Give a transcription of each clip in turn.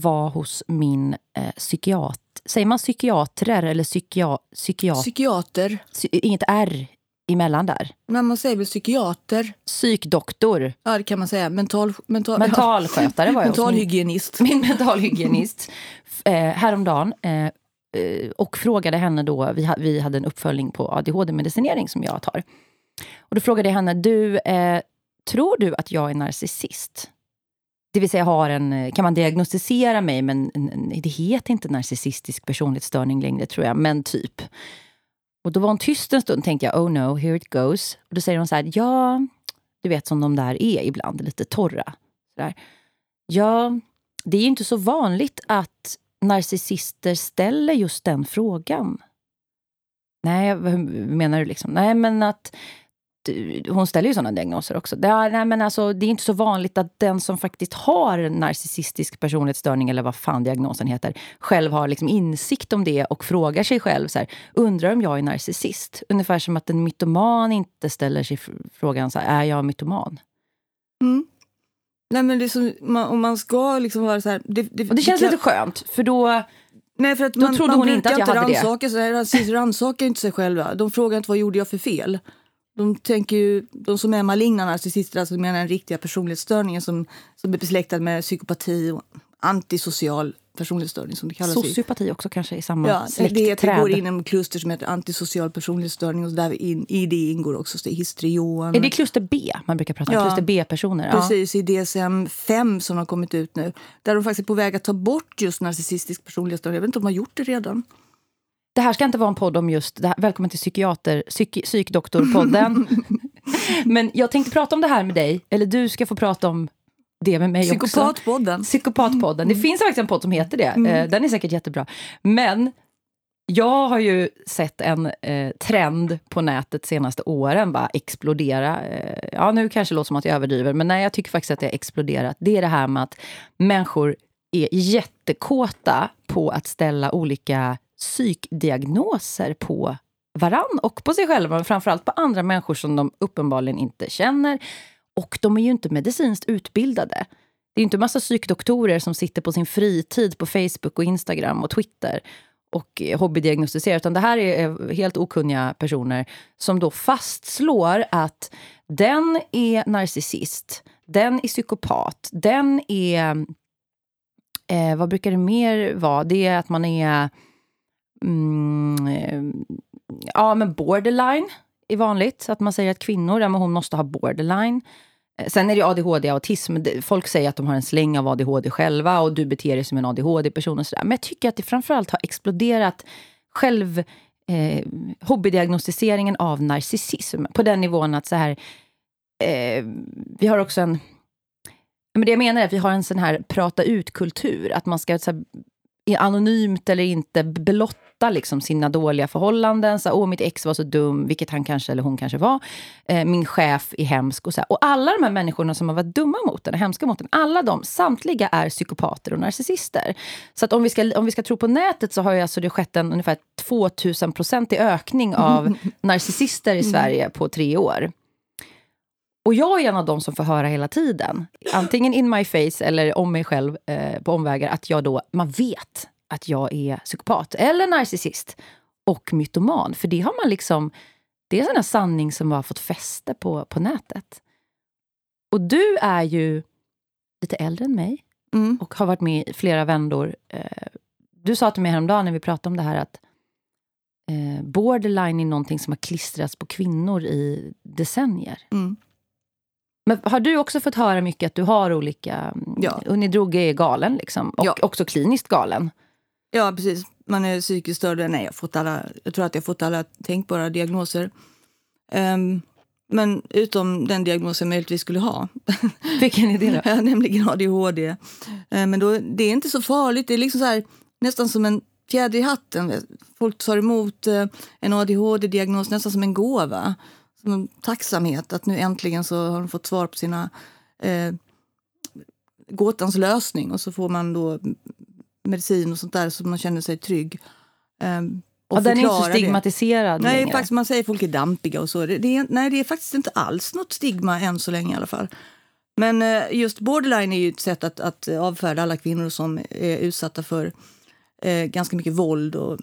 Var hos min eh, psykiater. Säger man psykiater eller psykia, psykiat, Psykiater. psy, inget R emellan där? Men man säger väl psykiater? Psykdoktor. Ja, det kan man säga. Mental, mental, Mentalskötare var jag hos min, Mentalhygienist. min mentalhygienist eh, häromdagen. Eh, eh, och frågade henne då, vi, ha, vi hade en uppföljning på ADHD-medicinering som jag tar. Och då frågade jag henne, du, eh, tror du att jag är narcissist? Det vill säga, har en, eh, kan man diagnostisera mig, men en- det heter inte narcissistisk personlighetsstörning längre tror jag, men typ. Och då var hon tyst en stund, tänkte jag, oh no, here it goes. Och då säger hon så här, ja, du vet som de där är ibland, lite torra. Så där. Ja, det är ju inte så vanligt att narcissister ställer just den frågan. Nej, vad hur menar du liksom? Nej, men att hon ställer ju sådana diagnoser också. Det är, nej, men alltså, det är inte så vanligt att den som faktiskt har narcissistisk personlighetsstörning, eller vad fan diagnosen heter, själv har liksom insikt om det och frågar sig själv, så här, undrar om jag är narcissist? Ungefär som att en mytoman inte ställer sig fr- frågan, så här, är jag mytoman? Mm. Nej, men det som, man, om man ska liksom vara så här... Det, Och det känns kan- lite skönt, för då... Nej, för att Då man, trodde man hon inte att jag hade det. rannsaka sig. Narcissister rannsakar inte sig själva. De frågar inte vad gjorde jag för fel. De tänker ju, de som är maligna narcissister, alltså menar den riktiga personlighetsstörningen som, som är besläktad med psykopati och antisocial personlighetsstörning som det kallas. i. Sociopati också kanske i samma Ja, det, det, släktträd. går in i en kluster som heter antisocial personlighetsstörning och där in, i det ingår också så det är histrion. Är det kluster B man brukar prata om? Ja. Kluster B-personer? Ja. Precis, i DSM-5 som har kommit ut nu. Där de faktiskt är på väg att ta bort just narcissistisk personlighetsstörning. Jag vet inte om de har gjort det redan. Det här ska inte vara en podd om just... Det här, välkommen till psykiater, psyk, psykdoktorpodden. Men jag tänkte prata om det här med dig. Eller du ska få prata om det med mig också. Psykopatpodden. Psykopatpodden. Det finns faktiskt en podd som heter det. Eh, Den är säkert jättebra. Men jag har ju sett en eh, trend på nätet senaste åren bara explodera. Eh, ja, nu kanske det låter som att jag överdriver, men nej, jag tycker faktiskt att det har exploderat. Det är det här med att människor är jättekåta på att ställa olika psykdiagnoser på varann och på sig själva, men framförallt på andra människor som de uppenbarligen inte känner. Och de är ju inte medicinskt utbildade. Det är inte massa psykdoktorer som sitter på sin fritid på Facebook och Instagram och Twitter och eh, hobbydiagnostiserar, utan det här är eh, helt okunniga personer som då fastslår att den är narcissist, den är psykopat, den är... Eh, vad brukar det mer vara? Det är att man är... Mm, eh, ja, men borderline är vanligt. Att man säger att kvinnor, ja, men hon måste ha borderline. Eh, sen är det ADHD och autism. Folk säger att de har en släng av ADHD själva och du beter dig som en ADHD-person. och sådär. Men jag tycker att det framförallt har exploderat själv eh, hobbydiagnostiseringen av narcissism på den nivån att så här... Eh, vi har också en... Men det jag menar är att vi har en sån här prata ut-kultur. Att man ska så här, anonymt eller inte blotta liksom sina dåliga förhållanden. Så, Åh, mitt ex var så dum, vilket han kanske eller hon kanske var. Eh, min chef är hemsk. Och, så här. och alla de här människorna som har varit dumma mot en och hemska mot en, alla de, samtliga är psykopater och narcissister. Så att om vi ska, om vi ska tro på nätet så har ju alltså det skett en ungefär 2000 procentig ökning av narcissister i Sverige på tre år. Och jag är en av dem som får höra hela tiden, antingen in my face eller om mig själv eh, på omvägar, att jag då, man vet att jag är psykopat eller narcissist och mytoman. För det har man liksom, det är en sån här sanning som har fått fäste på, på nätet. Och du är ju lite äldre än mig Mm. och har varit med i flera vändor. Eh, Du sa till mig häromdagen när vi pratade om det här att eh, borderline är någonting som har klistrats på kvinnor i decennier. Mm. Men har du också fått höra mycket att du har olika... mm, Ja. Unni Droge är galen liksom, och Ja. också kliniskt galen. Ja, precis. Man är psykiskt störd. Nej, jag, fått alla, jag tror att jag har fått alla tänkbara diagnoser. Ehm, men utom den diagnosen jag möjligtvis skulle ha, Vilken är det då? Ja, nämligen ADHD. Ehm, men då, det är inte så farligt. Det är liksom så här, nästan som en fjäder i hatten. Folk tar emot eh, en ADHD-diagnos nästan som en gåva. Som en tacksamhet att nu äntligen så har de fått svar på sina eh, gåtans lösning och så får man då medicin och sånt där så man känner sig trygg. Ehm, och Ja, den är inte så förklara det. stigmatiserad Nej, faktiskt, man säger folk är dampiga och så. Det, det är, nej, det är faktiskt inte alls något stigma än så länge i alla fall. Men eh, just borderline är ju ett sätt att, att avfärda alla kvinnor som är utsatta för eh, ganska mycket våld och,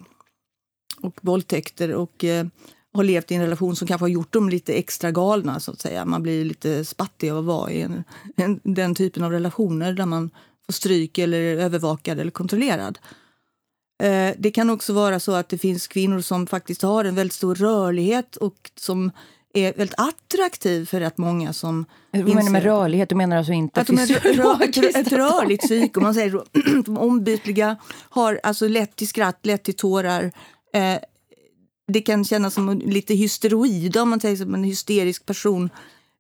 och våldtäkter och eh, har levt i en relation som kanske har gjort dem lite extra galna. så att säga. Man blir lite spattig av att vara i en, en, den typen av relationer där man får stryk eller är övervakad eller kontrollerad. Eh, det kan också vara så att det finns kvinnor som faktiskt har en väldigt stor rörlighet och som är väldigt attraktiv för rätt många som... Hur menar du med rörlighet? Du menar alltså inte att de är rör, ett rörligt psyke, man säger de ombytliga, har alltså lätt till skratt, lätt till tårar. Eh, det kan kännas som lite hysteroid om man säger som en hysterisk person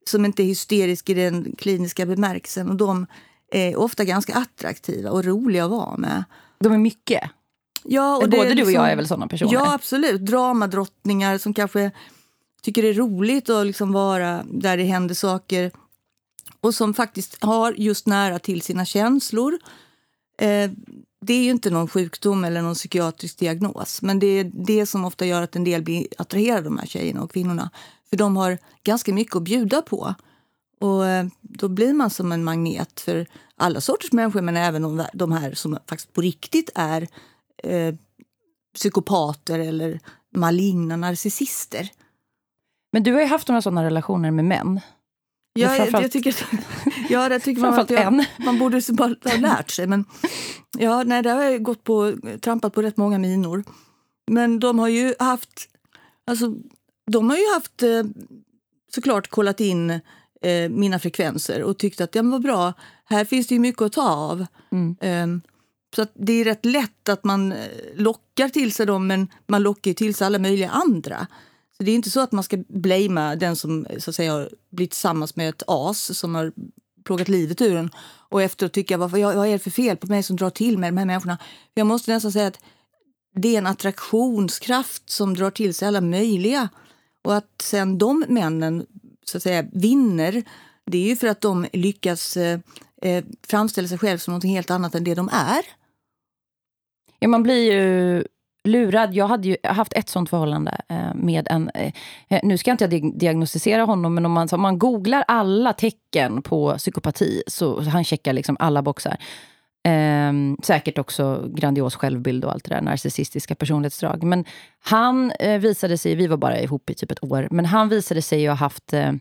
som inte är hysterisk i den kliniska bemärkelsen. Och de är ofta ganska attraktiva och roliga att vara med. De är mycket? Ja, och Både du och liksom, jag är väl såna personer? Ja, absolut. Dramadrottningar som kanske tycker det är roligt att liksom vara där det händer saker och som faktiskt har just nära till sina känslor. Eh, det är ju inte någon sjukdom eller någon psykiatrisk diagnos men det är det som ofta gör att en del blir attraherade av de här tjejerna och kvinnorna. För de har ganska mycket att bjuda på. Och eh, då blir man som en magnet för alla sorters människor men även de här som faktiskt på riktigt är eh, psykopater eller maligna narcissister. Men du har ju haft några sådana relationer med män. Ja, jag, jag tycker, ja, det tycker man att jag, man borde bara ha lärt sig. Men ja, nej, där har jag gått på, trampat på rätt många minor. Men de har ju haft, alltså, de har ju haft eh, såklart kollat in eh, mina frekvenser och tyckt att det var bra, här finns det ju mycket att ta av. Mm. Um, så det är rätt lätt att man eh, lockar till sig dem men man lockar till sig alla möjliga andra. Så Det är inte så att man ska blamea den som så att säga, har blivit tillsammans med ett as som har plågat livet ur en och efteråt tycka vad, vad är det för fel på mig som drar till mig de här människorna. Jag måste nästan säga att det är en attraktionskraft som drar till sig alla möjliga. Och att sen de männen så att säga vinner, det är ju för att de lyckas eh, framställa sig själv som något helt annat än det de är. Ja, man blir ju lurad. Jag hade ju haft ett sånt förhållande eh, med en... Eh, nu ska jag inte diagnostisera honom, men om man, om man googlar alla tecken på psykopati, så han checkar liksom alla boxar. Eh, säkert också grandios självbild och allt det där, narcissistiska personlighetsdrag. Men han eh, visade sig, vi var bara ihop i typ ett år, men han visade sig ju ha haft eh,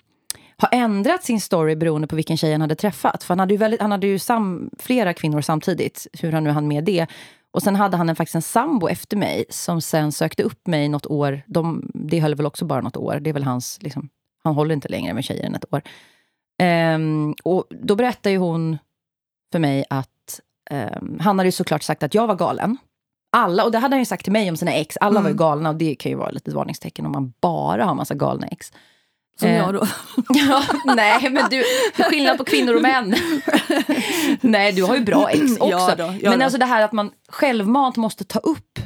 har ändrat sin story beroende på vilken tjej han hade träffat. För han hade ju, väldigt, han hade ju sam, flera kvinnor samtidigt, hur han nu hann med det. Och sen hade han en, faktiskt en sambo efter mig som sen sökte upp mig något år. De, det höll väl också bara något år. Det är väl hans, liksom, han håller inte längre med tjejer än ett år. Um, och då berättade ju hon för mig att um, han hade ju såklart sagt att jag var galen. Alla, och det hade han ju sagt till mig om sina ex. Alla mm. var ju galna och det kan ju vara lite ett varningstecken om man bara har massa galna ex. Som eh, jag då. ja, nej, men du, skillnad på kvinnor och män. nej, du har ju bra ex också. Ja då, ja men då. alltså det här att man självmant måste ta upp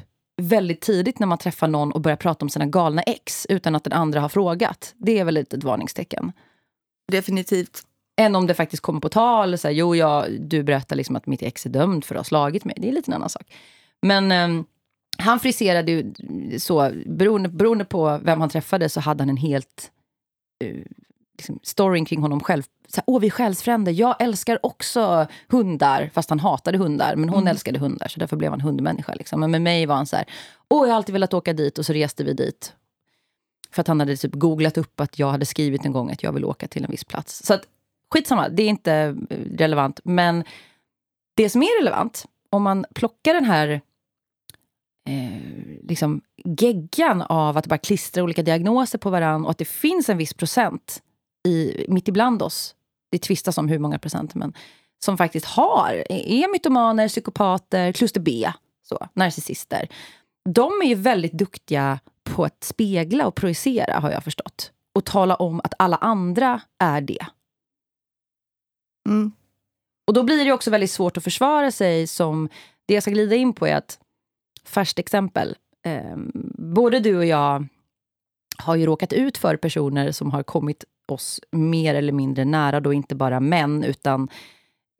väldigt tidigt när man träffar någon och börjar prata om sina galna ex utan att den andra har frågat. Det är väl ett varningstecken. Definitivt. Än om det faktiskt kommer på tal. Så här, jo, ja, du berättar liksom att mitt ex är dömd för att ha slagit mig. Det är lite en annan sak. Men um, han friserade ju så, beroende, beroende på vem han träffade så hade han en helt liksom, storyn kring honom själv. Så här, Åh, vi är själsfränder. Jag älskar också hundar. Fast han hatade hundar, men hon mm. älskade hundar. Så därför blev han hundmänniska. Liksom. Men med mig var han så här, åh, jag har alltid velat åka dit. Och så reste vi dit. För att han hade typ googlat upp att jag hade skrivit en gång att jag vill åka till en viss plats. Så att, skitsamma, det är inte eh, relevant. Men det som är relevant, om man plockar den här eh, liksom geggan av att bara klistra olika diagnoser på varandra och att det finns en viss procent i, mitt ibland oss, det tvistas om hur många procent, men som faktiskt har, är mytomaner, psykopater, kluster B, så, narcissister. De är ju väldigt duktiga på att spegla och projicera, har jag förstått. Och tala om att alla andra är det. Mm. Och då blir det också väldigt svårt att försvara sig som... Det jag ska glida in på är att färskt exempel. Eh, både du och jag har ju råkat ut för personer som har kommit oss mer eller mindre nära. Då inte bara män, utan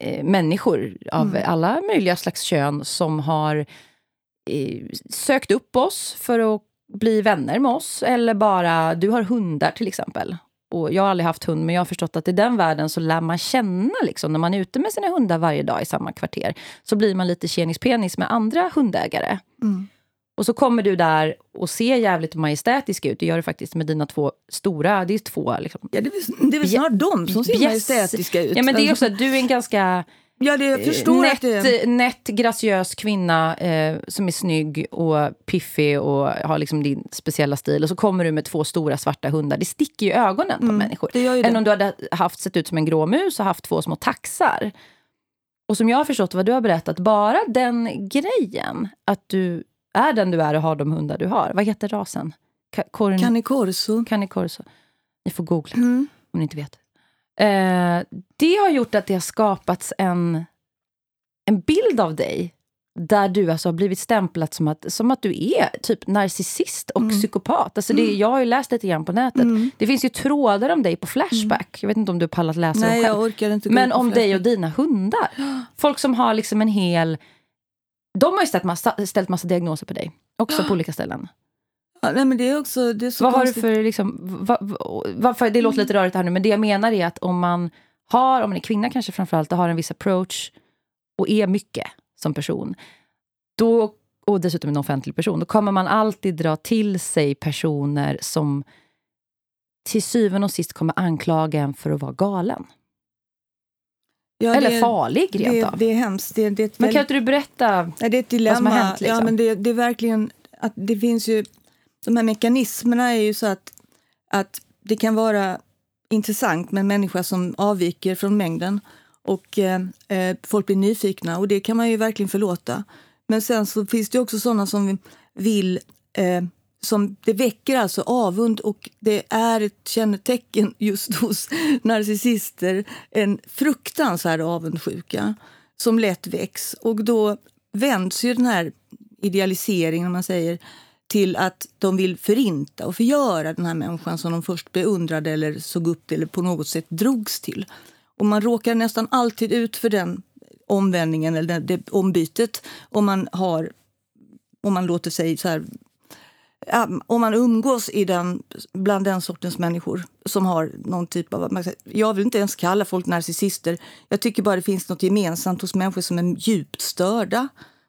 eh, människor av mm. alla möjliga slags kön som har eh, sökt upp oss för att bli vänner med oss. Eller bara, du har hundar till exempel. Och jag har aldrig haft hund, men jag har förstått att i den världen så lär man känna, liksom, när man är ute med sina hundar varje dag i samma kvarter, så blir man lite tjenis penis med andra hundägare. Mm. Och så kommer du där och ser jävligt majestätisk ut. Det gör du faktiskt med dina två stora, det är två liksom. Ja, det, är, väl- snarare de som ser majestätiska ut. Ja men det är Alltså, också att du är en ganska ja, det, jag förstår nätt, att det nätt, graciös kvinna eh, som är snygg och piffig och har liksom din speciella stil. Och så kommer du med två stora svarta hundar. Det sticker ju i ögonen på människor. Mm, det. Än om du hade haft, sett ut som en grå mus och haft två små taxar. Och som jag har förstått vad du har berättat, bara den grejen att du är den du är och har de hundar du har. Vad heter rasen? Corn- Cane Corso. Cane Corso. Ni får googla Mm. om ni inte vet. Eh, det har gjort att det har skapats en, en bild av dig där du alltså har blivit stämplad som att, som att du är typ narcissist och psykopat. Alltså det, jag har ju läst lite grann på nätet. Mm. Det finns ju trådar om dig på Flashback. Jag vet inte om du har pallat läsa Nej, dem själv. jag orkar inte Men om Flashback. dig och dina hundar. Folk som har liksom en hel... De har ju ställt massa, ställt massa diagnoser på dig. Också på olika ställen. Ja, nej, men det är också det är så Vad har du konstigt. för... Liksom, va, va, varför, det låter lite rörigt här nu, men det jag menar är att om man har, om man är kvinna kanske framförallt, och har en viss approach och är mycket som person, då, och dessutom en offentlig person, då kommer man alltid dra till sig personer som till syvende och sist kommer anklaga en för att vara galen. Ja, Eller det, farlig rent det, av. det är hemskt. Det, det är Men väldigt- kan inte du berätta? Nej, det är ett dilemma. som har hänt, liksom? ja, men det, det är verkligen att det finns ju... De här mekanismerna är ju så att, att det kan vara intressant med en människa som avviker från mängden och eh, eh folk blir nyfikna och det kan man ju verkligen förlåta. Men sen så finns det också sådana som vill eh, som det väcker alltså avund och det är ett kännetecken just hos narcissister, en fruktansvärd avundsjuka som lätt väcks. Och då vänds ju den här idealiseringen, om man säger, till att de vill förinta och förgöra den här människan som de först beundrade eller såg upp till eller på något sätt drogs till. Och man råkar nästan alltid ut för den omvändningen eller det, det ombytet om man har om man låter sig så här om man umgås i den, bland den sortens människor som har någon typ av... Jag vill inte ens kalla folk narcissister. Jag tycker bara det finns något gemensamt hos människor som är djupt störda.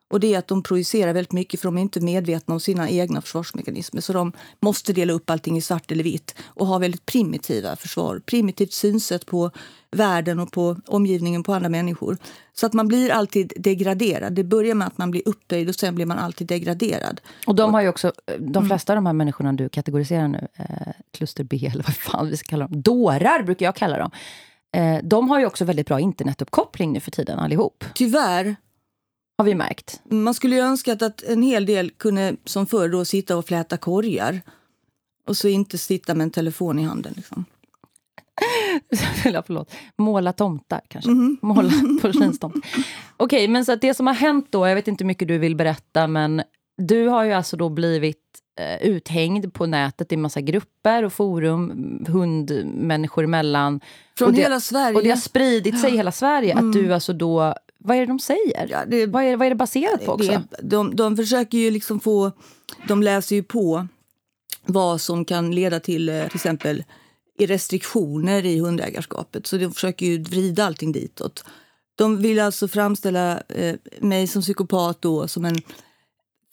Och det är att de projicerar väldigt mycket för de är inte medvetna om sina egna försvarsmekanismer. Så de måste dela upp allting i svart eller vitt och ha väldigt primitiva försvar. Primitivt synsätt på världen och på omgivningen, på andra människor. Så att man blir alltid degraderad. Det börjar med att man blir upphöjd och sen blir man alltid degraderad. Och de har ju också, Mm. de flesta av de här människorna du kategoriserar nu, eh, kluster B eller vad fan vi ska kalla dem, dårar brukar jag kalla dem. Eh, de har ju också väldigt bra internetuppkoppling nu för tiden allihop, Tyvärr har vi märkt. Man skulle ju önskat att en hel del kunde som förr då sitta och fläta korgar och så inte sitta med en telefon i handen. Liksom. Förlåt, måla tomtar kanske. Mhm. Måla porslinstomtar. Okej, men så det som har hänt då, jag vet inte hur mycket du vill berätta, men du har ju alltså då blivit eh, uthängd på nätet i massa grupper och forum, hundmänniskor emellan. Från och det, hela Sverige. Och det har spridit sig i hela Sverige att du alltså då, vad är det de säger? Ja, det- vad, är, vad är det baserat på också? Det, de, de försöker ju liksom få... De läser ju på vad som kan leda till eh, till exempel restriktioner i hundägarskapet. Så de försöker ju vrida allting ditåt. De vill alltså framställa eh, mig som psykopat då som en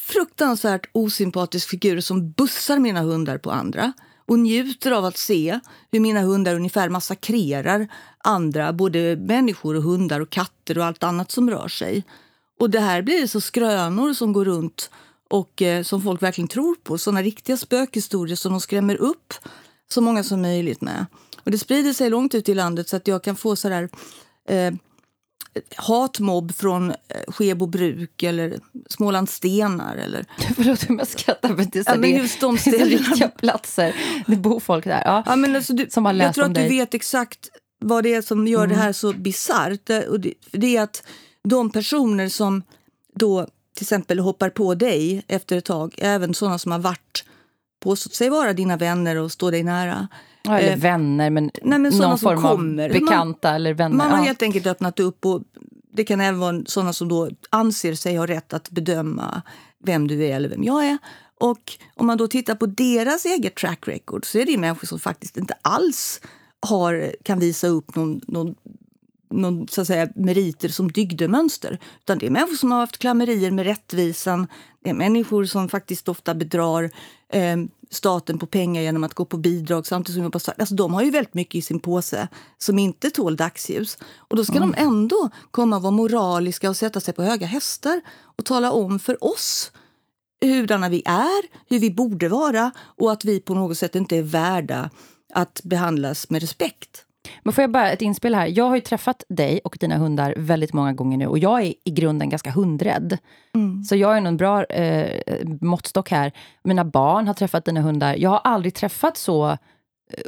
fruktansvärt osympatisk figur som bussar mina hundar på andra och njuter av att se hur mina hundar ungefär massakrerar andra, både människor och hundar och katter och allt annat som rör sig. Och det här blir så skrönor som går runt och eh, som folk verkligen tror på. Såna riktiga spökhistorier som de skrämmer upp så många som möjligt med. Och det sprider sig långt ut i landet så att jag kan få sådär eh, hatmobb från eh, Skebo bruk eller Smålands stenar. Eller, Förlåt om jag skrattar, men det är, så Ja, men det, just de det är riktiga platser. Det bor folk där. Ja. ja, men alltså du, Som har jag läst tror om att du dig. vet exakt vad det är som gör det här så bisarrt. Det, och det, det är att de personer som då till exempel hoppar på dig efter ett tag, även sådana som har varit påstått sig vara dina vänner och stå dig nära. Ja, eller Eh, vänner, men, nej, men någon som form kommer. av bekanta eller vänner. Man har ja. helt enkelt öppnat upp och det kan även vara sådana som då anser sig ha rätt att bedöma vem du är eller vem jag är. Och om man då tittar på deras eget track record så är det människor som faktiskt inte alls har, kan visa upp någon, någon, någon så att säga, meriter som dygdemönster. Utan det är människor som har haft klammerier med rättvisan. Det är människor som faktiskt ofta bedrar eh, staten på pengar genom att gå på bidrag samtidigt som jobbar svart. Alltså, de har ju väldigt mycket i sin påse som inte tål dagsljus. Och då ska mm. de ändå komma och vara moraliska och sätta sig på höga hästar och tala om för oss hurdana vi är, hur vi borde vara och att vi på något sätt inte är värda att behandlas med respekt. Men får jag bara ett inspel här? Jag har ju träffat dig och dina hundar väldigt många gånger nu och jag är i grunden ganska hundrädd. Mm. Så jag är nog en bra eh, måttstock här. Mina barn har träffat dina hundar. Jag har aldrig träffat så eh,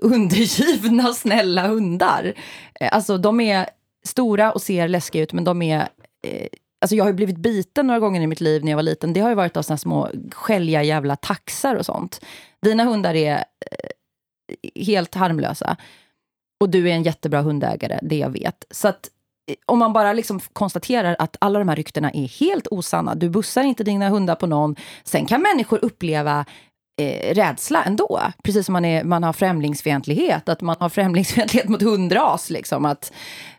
undergivna, snälla hundar. Eh, alltså de är stora och ser läskiga ut men de är eh, Alltså jag har blivit biten några gånger i mitt liv när jag var liten. Det har ju varit av såna små skälliga jävla taxar och sånt. Dina hundar är eh, helt harmlösa. Och du är en jättebra hundägare, det jag vet. Så att eh, om man bara liksom konstaterar att alla de här ryktena är helt osanna. Du bussar inte dina hundar på någon. Sen kan människor uppleva eh, rädsla ändå. Precis som man, är, man har främlingsfientlighet. Att man har främlingsfientlighet mot hundras. Liksom, att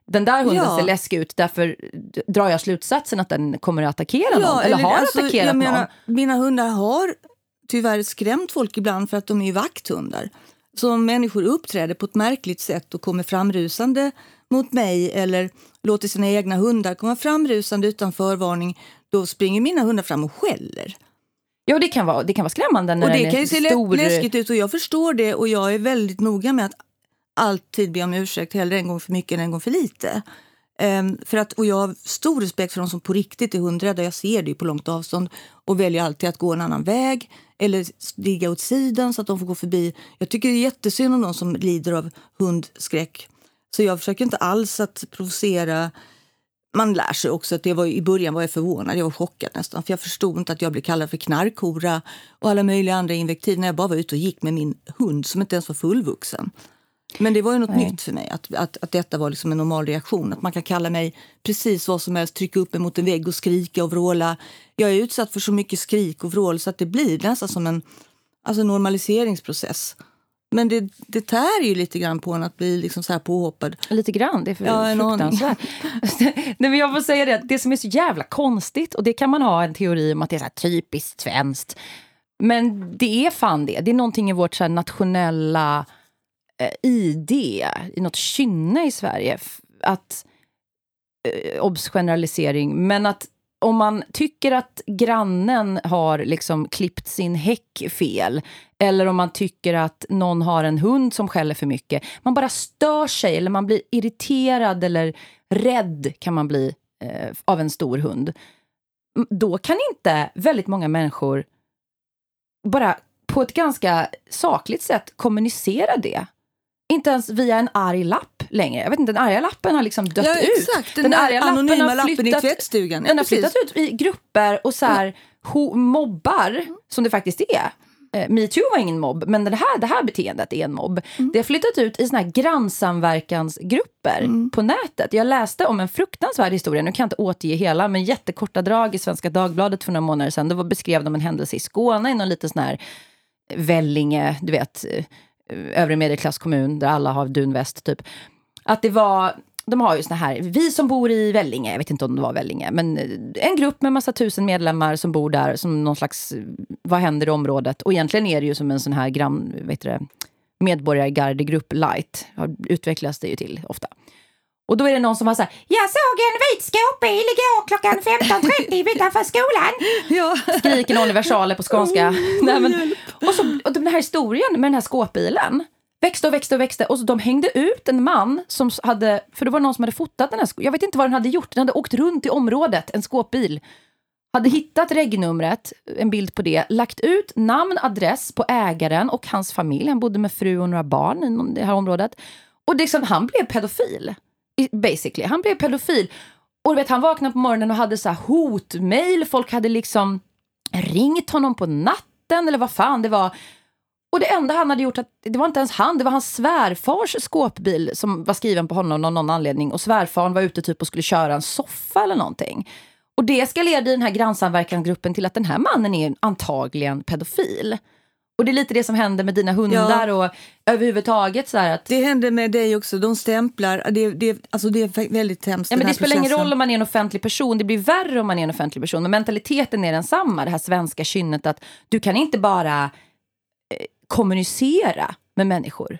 den där hunden ja. ser läskig ut, därför drar jag slutsatsen att den kommer att attackera någon. Ja, eller, eller har alltså, attackerat menar, någon. Mina hundar har tyvärr skrämt folk ibland för att de är vakthundar. Så om människor uppträder på ett märkligt sätt och kommer framrusande mot mig eller låter sina egna hundar komma framrusande utan förvarning, då springer mina hundar fram och skäller. Ja, det kan vara, det kan vara skrämmande. När och det kan ju se stor... läskigt ut och jag förstår det och jag är väldigt noga med att alltid be om ursäkt, hellre en gång för mycket än en gång för lite. Um, för att, och jag har stor respekt för de som på riktigt är hundrädda. Jag ser det på långt avstånd och väljer alltid att gå en annan väg eller ligga åt sidan så att de får gå förbi. Jag tycker det är jättesynd om någon som lider av hundskräck. Så jag försöker inte alls att provocera. Man lär sig också att det var, i början var jag förvånad, jag var chockad nästan. För jag förstod inte att jag blev kallad för knarkhora och alla möjliga andra invektiv när jag bara var ute och gick med min hund som inte ens var fullvuxen. Men det var ju något Nej. nytt för mig, att, att, att detta var liksom en normal reaktion. Att man kan kalla mig precis vad som helst, trycka upp mig mot en vägg och skrika och vråla. Jag är utsatt för så mycket skrik och vrål så att det blir nästan som en alltså normaliseringsprocess. Men det, det tär ju lite grann på en att bli liksom så här påhoppad. Lite grann, det är för ja, fruktansvärt. Nej, men jag får säga det, det som är så jävla konstigt, och det kan man ha en teori om att det är så typiskt svenskt. Men det är fan det. Det är någonting i vårt så nationella Eh, ID, i något kynne i Sverige. Att, eh, obs generalisering, men att om man tycker att grannen har liksom klippt sin häck fel eller om man tycker att någon har en hund som skäller för mycket. Man bara stör sig eller man blir irriterad eller rädd kan man bli eh, av en stor hund. Då kan inte väldigt många människor bara på ett ganska sakligt sätt kommunicera det inte ens via en arg lapp längre. Jag vet inte, den arga lappen har liksom dött ja, exakt. ut. Den, den arga anonyma lappen, har flyttat, i tvättstugan. Ja, den har flyttat ut i grupper och så här, ho, mobbar, som det faktiskt är. Eh, Metoo var ingen mobb, men det här, det här beteendet är en mobb. Mm. Det har flyttat ut i såna här grannsamverkansgrupper mm. på nätet. Jag läste om en fruktansvärd historia, nu kan jag inte återge hela, men jättekorta drag i Svenska Dagbladet för några månader sedan. Det beskrev de en händelse i Skåne, i någon liten sån här Vellinge, du vet, övre medelklasskommun där alla har dunväst typ. Att det var, de har ju såna här, vi som bor i Vellinge, jag vet inte om det var Vellinge, men eh, en grupp med massa tusen medlemmar som bor där som någon slags, eh, vad händer i området? Och egentligen är det ju som en sån här grann, vet du, medborgargardegrupp light, utvecklas det ju till ofta. Och då är det någon som har sagt jag såg en vit skåpbil igår klockan 15.30 utanför skolan. Ja. Skriker någon i versaler på skånska. Nej, men, och, så, och den här historien med den här skåpbilen växte och växte och växte. Och så de hängde ut en man som hade, för det var någon som hade fotat den här, jag vet inte vad den hade gjort, den hade åkt runt i området, en skåpbil. Hade hittat regnumret, en bild på det, lagt ut namn, adress på ägaren och hans familj. Han bodde med fru och några barn i det här området. Och liksom, han blev pedofil basically. Han blev pedofil. Och vet, han vaknade på morgonen och hade så här hotmail. Folk hade liksom ringt honom på natten eller vad fan det var. Och det enda han hade gjort, att, det var inte ens han, det var hans svärfars skåpbil som var skriven på honom av någon anledning. Och svärfaren var ute typ och skulle köra en soffa eller någonting. Och det eskalerade i den här grannsamverkansgruppen till att den här mannen är antagligen pedofil. Och det är lite det som händer med dina hundar ja. och överhuvudtaget så att... Det händer med dig också, de stämplar. Det, det, alltså det är väldigt hemskt. Ja, men det spelar processen. ingen roll om man är en offentlig person, det blir värre om man är en offentlig person. Men mentaliteten är densamma, det här svenska kynnet att du kan inte bara eh, kommunicera med människor.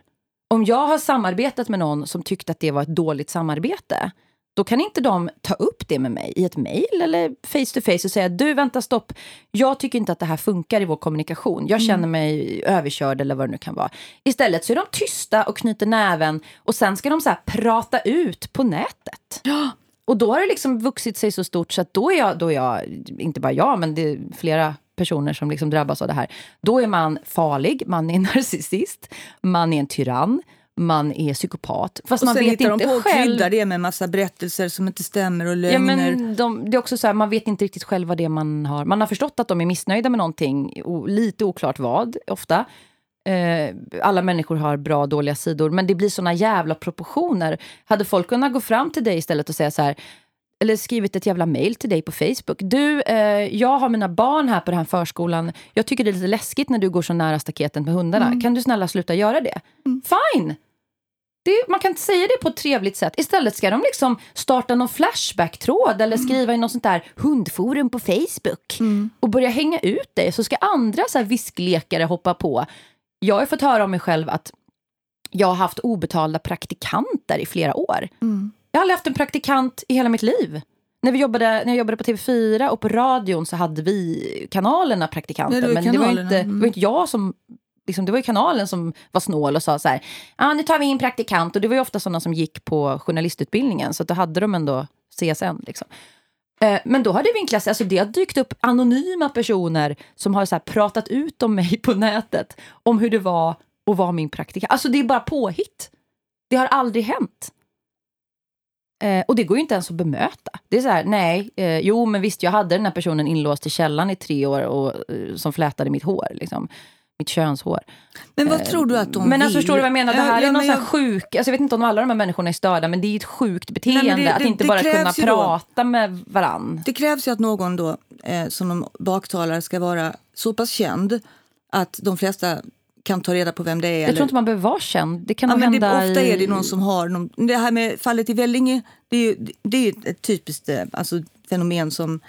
Om jag har samarbetat med någon som tyckte att det var ett dåligt samarbete, då kan inte de ta upp det med mig i ett mejl eller face to face och säga du vänta stopp, jag tycker inte att det här funkar i vår kommunikation. Jag känner mm. mig överkörd eller vad det nu kan vara. Istället så är de tysta och knyter näven och sen ska de så prata ut på nätet. Ja. Och då har det liksom vuxit sig så stort så att då är jag, då är jag inte bara jag, men det är flera personer som liksom drabbas av det här. Då är man farlig, man är narcissist, man är en tyrann, man är psykopat. Fast och man vet inte de på själv... det med massa berättelser som inte stämmer och lögner. Ja, men de, det är också så här, man vet inte riktigt själv vad det man har. Man har förstått att de är missnöjda med någonting, lite oklart vad, ofta. Eh, alla människor har bra och dåliga sidor, men det blir såna jävla proportioner. Hade folk kunnat gå fram till dig istället och säga så här eller skrivit ett jävla mail till dig på Facebook. Du, eh, jag har mina barn här på den här förskolan. Jag tycker det är lite läskigt när du går så nära staketen med hundarna. Mm. Kan du snälla sluta göra det? Mm. Fine! Det, man kan inte säga det på ett trevligt sätt. Istället ska de liksom starta någon Flashback-tråd eller mm. skriva i något sånt där hundforum på Facebook mm. och börja hänga ut dig. Så ska andra så här visklekare hoppa på. Jag har fått höra om mig själv att jag har haft obetalda praktikanter i flera år. Mm. Jag har aldrig haft en praktikant i hela mitt liv. När, vi jobbade, när jag jobbade på TV4 och på radion så hade vi kanalerna praktikanter. Ja, det men det var, inte, det var mm. inte jag som liksom, det var ju kanalen som var snål och sa så här, ah, nu tar vi in praktikant. Och det var ju ofta sådana som gick på journalistutbildningen, så då hade de ändå CSN. Liksom. Eh, men då har det vinklats. alltså det har dykt upp anonyma personer som har så här, pratat ut om mig på nätet, om hur det var att vara min praktikant. Alltså det är bara påhitt. Det har aldrig hänt. Eh, och det går ju inte ens att bemöta. Det är så här, nej, eh, jo men visst jag hade den här personen inlåst i källan i tre år och, eh, som flätade mitt hår. Liksom mitt könshår. Men vad tror du att de Men alltså, förstår du vad jag menar? Det här ja, är någon jag... sjuk... Alltså jag vet inte om alla de här människorna är störda, men det är ett sjukt beteende Nej, det, att inte bara kunna prata med varann. Det krävs ju att någon då, eh, som de baktalar ska vara så pass känd att de flesta kan ta reda på vem det är. Jag eller... tror inte man behöver vara känd. Det kan ja, men hända det, Ofta i... är det någon som har... Någon, det här med fallet i Vellinge, det är ju, det är ett typiskt eh, alltså, fenomen som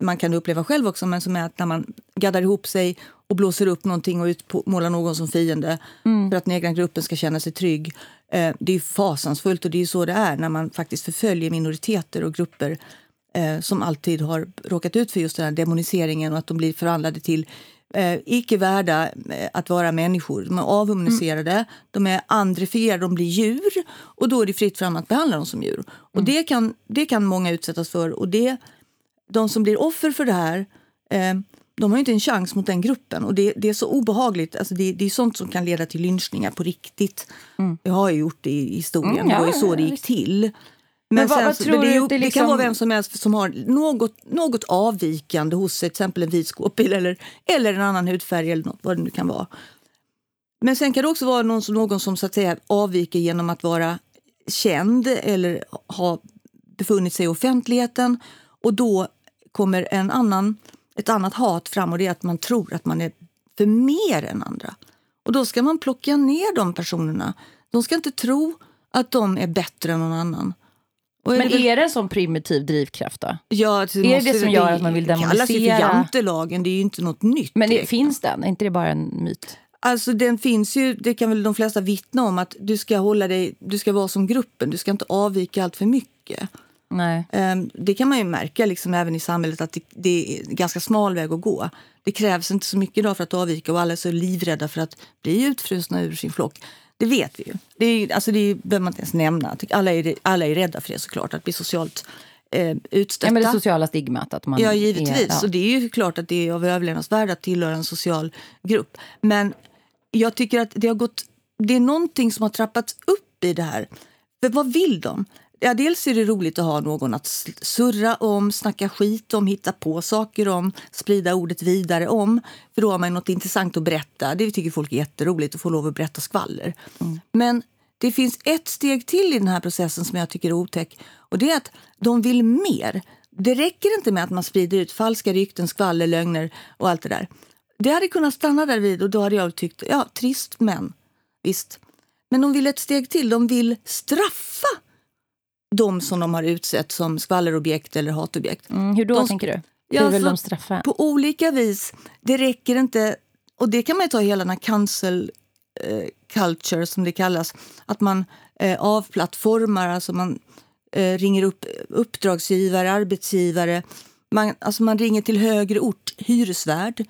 man kan uppleva själv också, men som är att när man gaddar ihop sig och blåser upp någonting och utmålar någon som fiende mm. för att den egna gruppen ska känna sig trygg. Eh, det är fasansfullt och det är så det är när man faktiskt förföljer minoriteter och grupper eh, som alltid har råkat ut för just den här demoniseringen och att de blir förvandlade till eh, icke värda eh, att vara människor. De är avhumaniserade, mm. de är andrifierade, de blir djur och då är det fritt fram att behandla dem som djur. Mm. Och det kan, det kan många utsättas för och det, de som blir offer för det här eh, de har inte en chans mot den gruppen. Och Det, det är så obehagligt. Alltså det, det, är sånt som kan leda till lynchningar på riktigt. Mm. Jag har ju gjort det i historien. Mm, ja, det var ju så det gick till. Men, men, vad, vad men det, är, det, liksom... det, kan vara vem som helst som har något, något avvikande hos sig, till exempel en vit skåpbil eller, eller en annan hudfärg eller något, vad det nu kan vara. Men sen kan det också vara någon, någon som så att säga, avviker genom att vara känd eller ha befunnit sig i offentligheten. Och då kommer en annan ett annat hat fram och det är att man tror att man är för mer än andra. Och då ska man plocka ner de personerna. De ska inte tro att de är bättre än någon annan. Men är det, väl... är det en sån primitiv drivkraft då? Ja, det är det det som gör att man vill demonisera? Det kallas ju för jantelagen, det är ju inte något nytt. Men det, finns den? Är inte det bara en myt? Alltså den finns ju, det kan väl de flesta vittna om, att du ska hålla dig, du ska vara som gruppen, du ska inte avvika allt för mycket. Nej. Ehm, det kan man ju märka liksom även i samhället att det, det, är en ganska smal väg att gå. Det krävs inte så mycket idag för att avvika och alla är så livrädda för att bli utfrusna ur sin flock. Det vet vi ju. Det, är, alltså det behöver man inte ens nämna. Alla är, alla är rädda för det såklart, att bli socialt eh, utstötta. Ja, men det sociala stigmat. Att man ja, givetvis. Är, ja. Så det är ju klart att det är av överlevnadsvärde att tillhöra en social grupp. Men jag tycker att det har gått... Det är någonting som har trappats upp i det här. För vad vill de? Ja, dels är det roligt att ha någon att surra om, snacka skit om, hitta på saker om, sprida ordet vidare om. För då har man något intressant att berätta. Det tycker folk är jätteroligt att få lov att berätta skvaller. Mm. Men det finns ett steg till i den här processen som jag tycker är otäck. Och det är att de vill mer. Det räcker inte med att man sprider ut falska rykten, skvaller, lögner och allt det där. Det hade kunnat stanna där vid och då hade jag tyckt, ja trist men visst. Men de vill ett steg till, de vill straffa de som de har utsett som skvallerobjekt eller hatobjekt. Mm, hur då de, tänker du? Hur ja, vill de straffa? På olika vis. Det räcker inte, och det kan man ta hela den här cancel eh, culture som det kallas. Att man eh, avplattformar, alltså man eh, ringer upp uppdragsgivare, arbetsgivare. Man, alltså man ringer till högre ort, hyresvärd.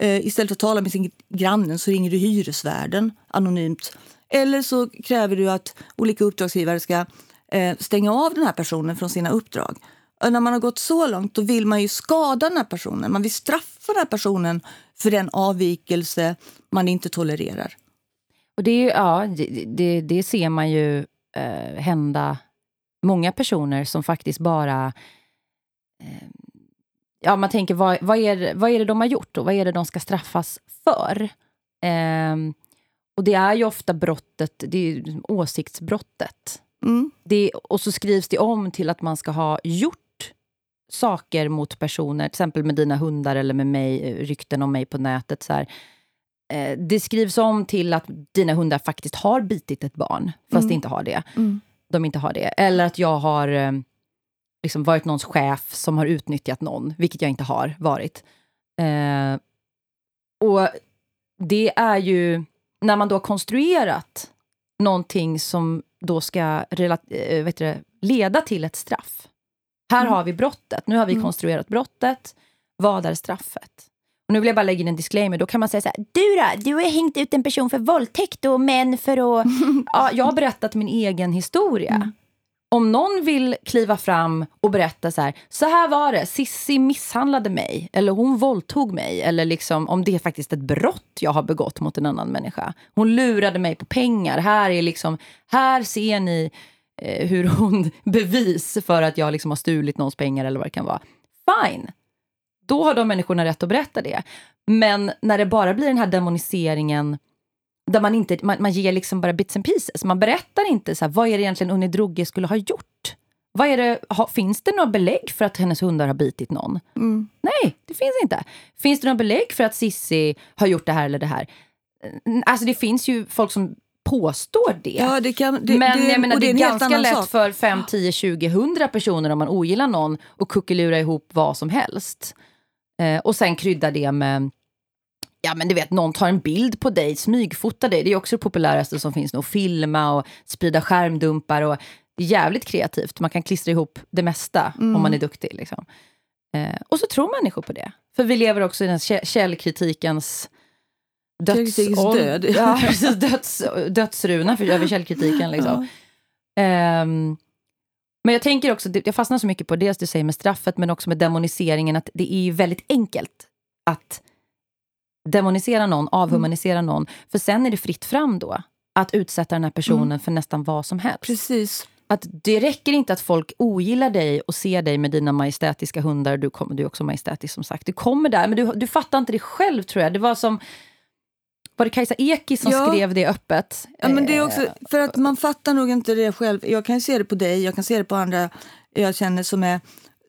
Eh, istället för att tala med sin grannen så ringer du hyresvärden anonymt. Eller så kräver du att olika uppdragsgivare ska Eh, stänga av den här personen från sina uppdrag. Och när man har gått så långt då vill man ju skada den här personen. Man vill straffa den här personen för den avvikelse man inte tolererar. Och det, ja, det, det ser man ju eh, hända många personer som faktiskt bara... Eh, ja, man tänker, vad, vad, är, vad är det de har gjort och vad är det de ska straffas för? Eh, och det är ju ofta brottet, det är åsiktsbrottet. Mm. Det, och så skrivs det om till att man ska ha gjort saker mot personer, till exempel med dina hundar eller med mig, rykten om mig på nätet. Så här. Eh, det skrivs om till att dina hundar faktiskt har bitit ett barn, fast mm. inte har det. Mm. De inte har det. Eller att jag har eh, liksom varit någons chef som har utnyttjat någon, vilket jag inte har varit. Eh, och det är ju, när man då har konstruerat någonting som då ska eh, vet du, leda till ett straff. Här mm. har vi brottet. Nu har vi mm. konstruerat brottet. Vad är straffet? Och nu vill jag bara lägga in en disclaimer. Då kan man säga så här, du då? Du har hängt ut en person för våldtäkt och män för att... ja, jag har berättat min egen historia. Mm. Om någon vill kliva fram och berätta så här, så här var det, Sissi misshandlade mig, eller hon våldtog mig, eller liksom om det är faktiskt ett brott jag har begått mot en annan människa. Hon lurade mig på pengar. Här, är liksom, här ser ni eh, hur hon bevis för att jag liksom har stulit någons pengar eller vad det kan vara. Fine! Då har de människorna rätt att berätta det. Men när det bara blir den här demoniseringen där man, inte, man, man ger liksom bara bits and pieces. Man berättar inte så här, vad är det egentligen Unni Drougge skulle ha gjort. Vad är det, ha, finns det några belägg för att hennes hundar har bitit någon? Mm. Nej, det finns inte. Finns det några belägg för att Sissi har gjort det här eller det här? Alltså det finns ju folk som påstår det. Ja, det kan, det, men det, jag menar, det är, är ganska lätt sak. för 5, 10, 20, 100 personer om man ogillar någon och kuckelura ihop vad som helst. Eh, och sen krydda det med Ja men du vet, någon tar en bild på dig, smygfotar dig. Det är också det populäraste som finns nu. Filma och sprida skärmdumpar. Och det är jävligt kreativt. Man kan klistra ihop det mesta mm. om man är duktig. Liksom. Eh, och så tror människor på det. För vi lever också i den källkritikens döds... död. Ja, döds, dödsruna för, över källkritiken. Liksom. Ja. Um, men jag tänker också, jag fastnar så mycket på dels du säger med straffet, men också med demoniseringen, att det är väldigt enkelt att demonisera någon, avhumanisera mm. någon. För sen är det fritt fram då att utsätta den här personen mm. för nästan vad som helst. Precis. Att det räcker inte att folk ogillar dig och ser dig med dina majestätiska hundar. Du, kom, du är också majestätisk som sagt. Du kommer där, men du, du fattar inte det själv tror jag. Det var som var det Kajsa Eki som ja. skrev det öppet? Ja, men det är också, för att man fattar nog inte det själv. Jag kan se det på dig, jag kan se det på andra jag känner som, är,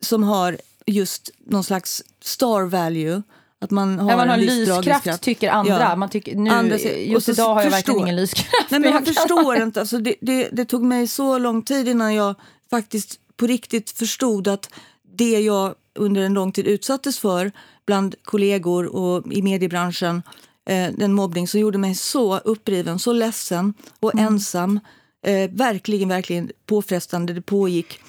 som har just någon slags star value. Att man har, ja, man har en lyskraft, tycker andra. Ja. Man tycker, nu, andra just idag har jag förstår. verkligen ingen lyskraft. Nej, men jag, jag förstår inte. Alltså, det, det, det, tog mig så lång tid innan jag faktiskt på riktigt förstod att det jag under en lång tid utsattes för bland kollegor och i mediebranschen, eh, den mobbning som gjorde mig så uppriven, så ledsen och mm. ensam. Eh, verkligen, verkligen påfrestande. Det pågick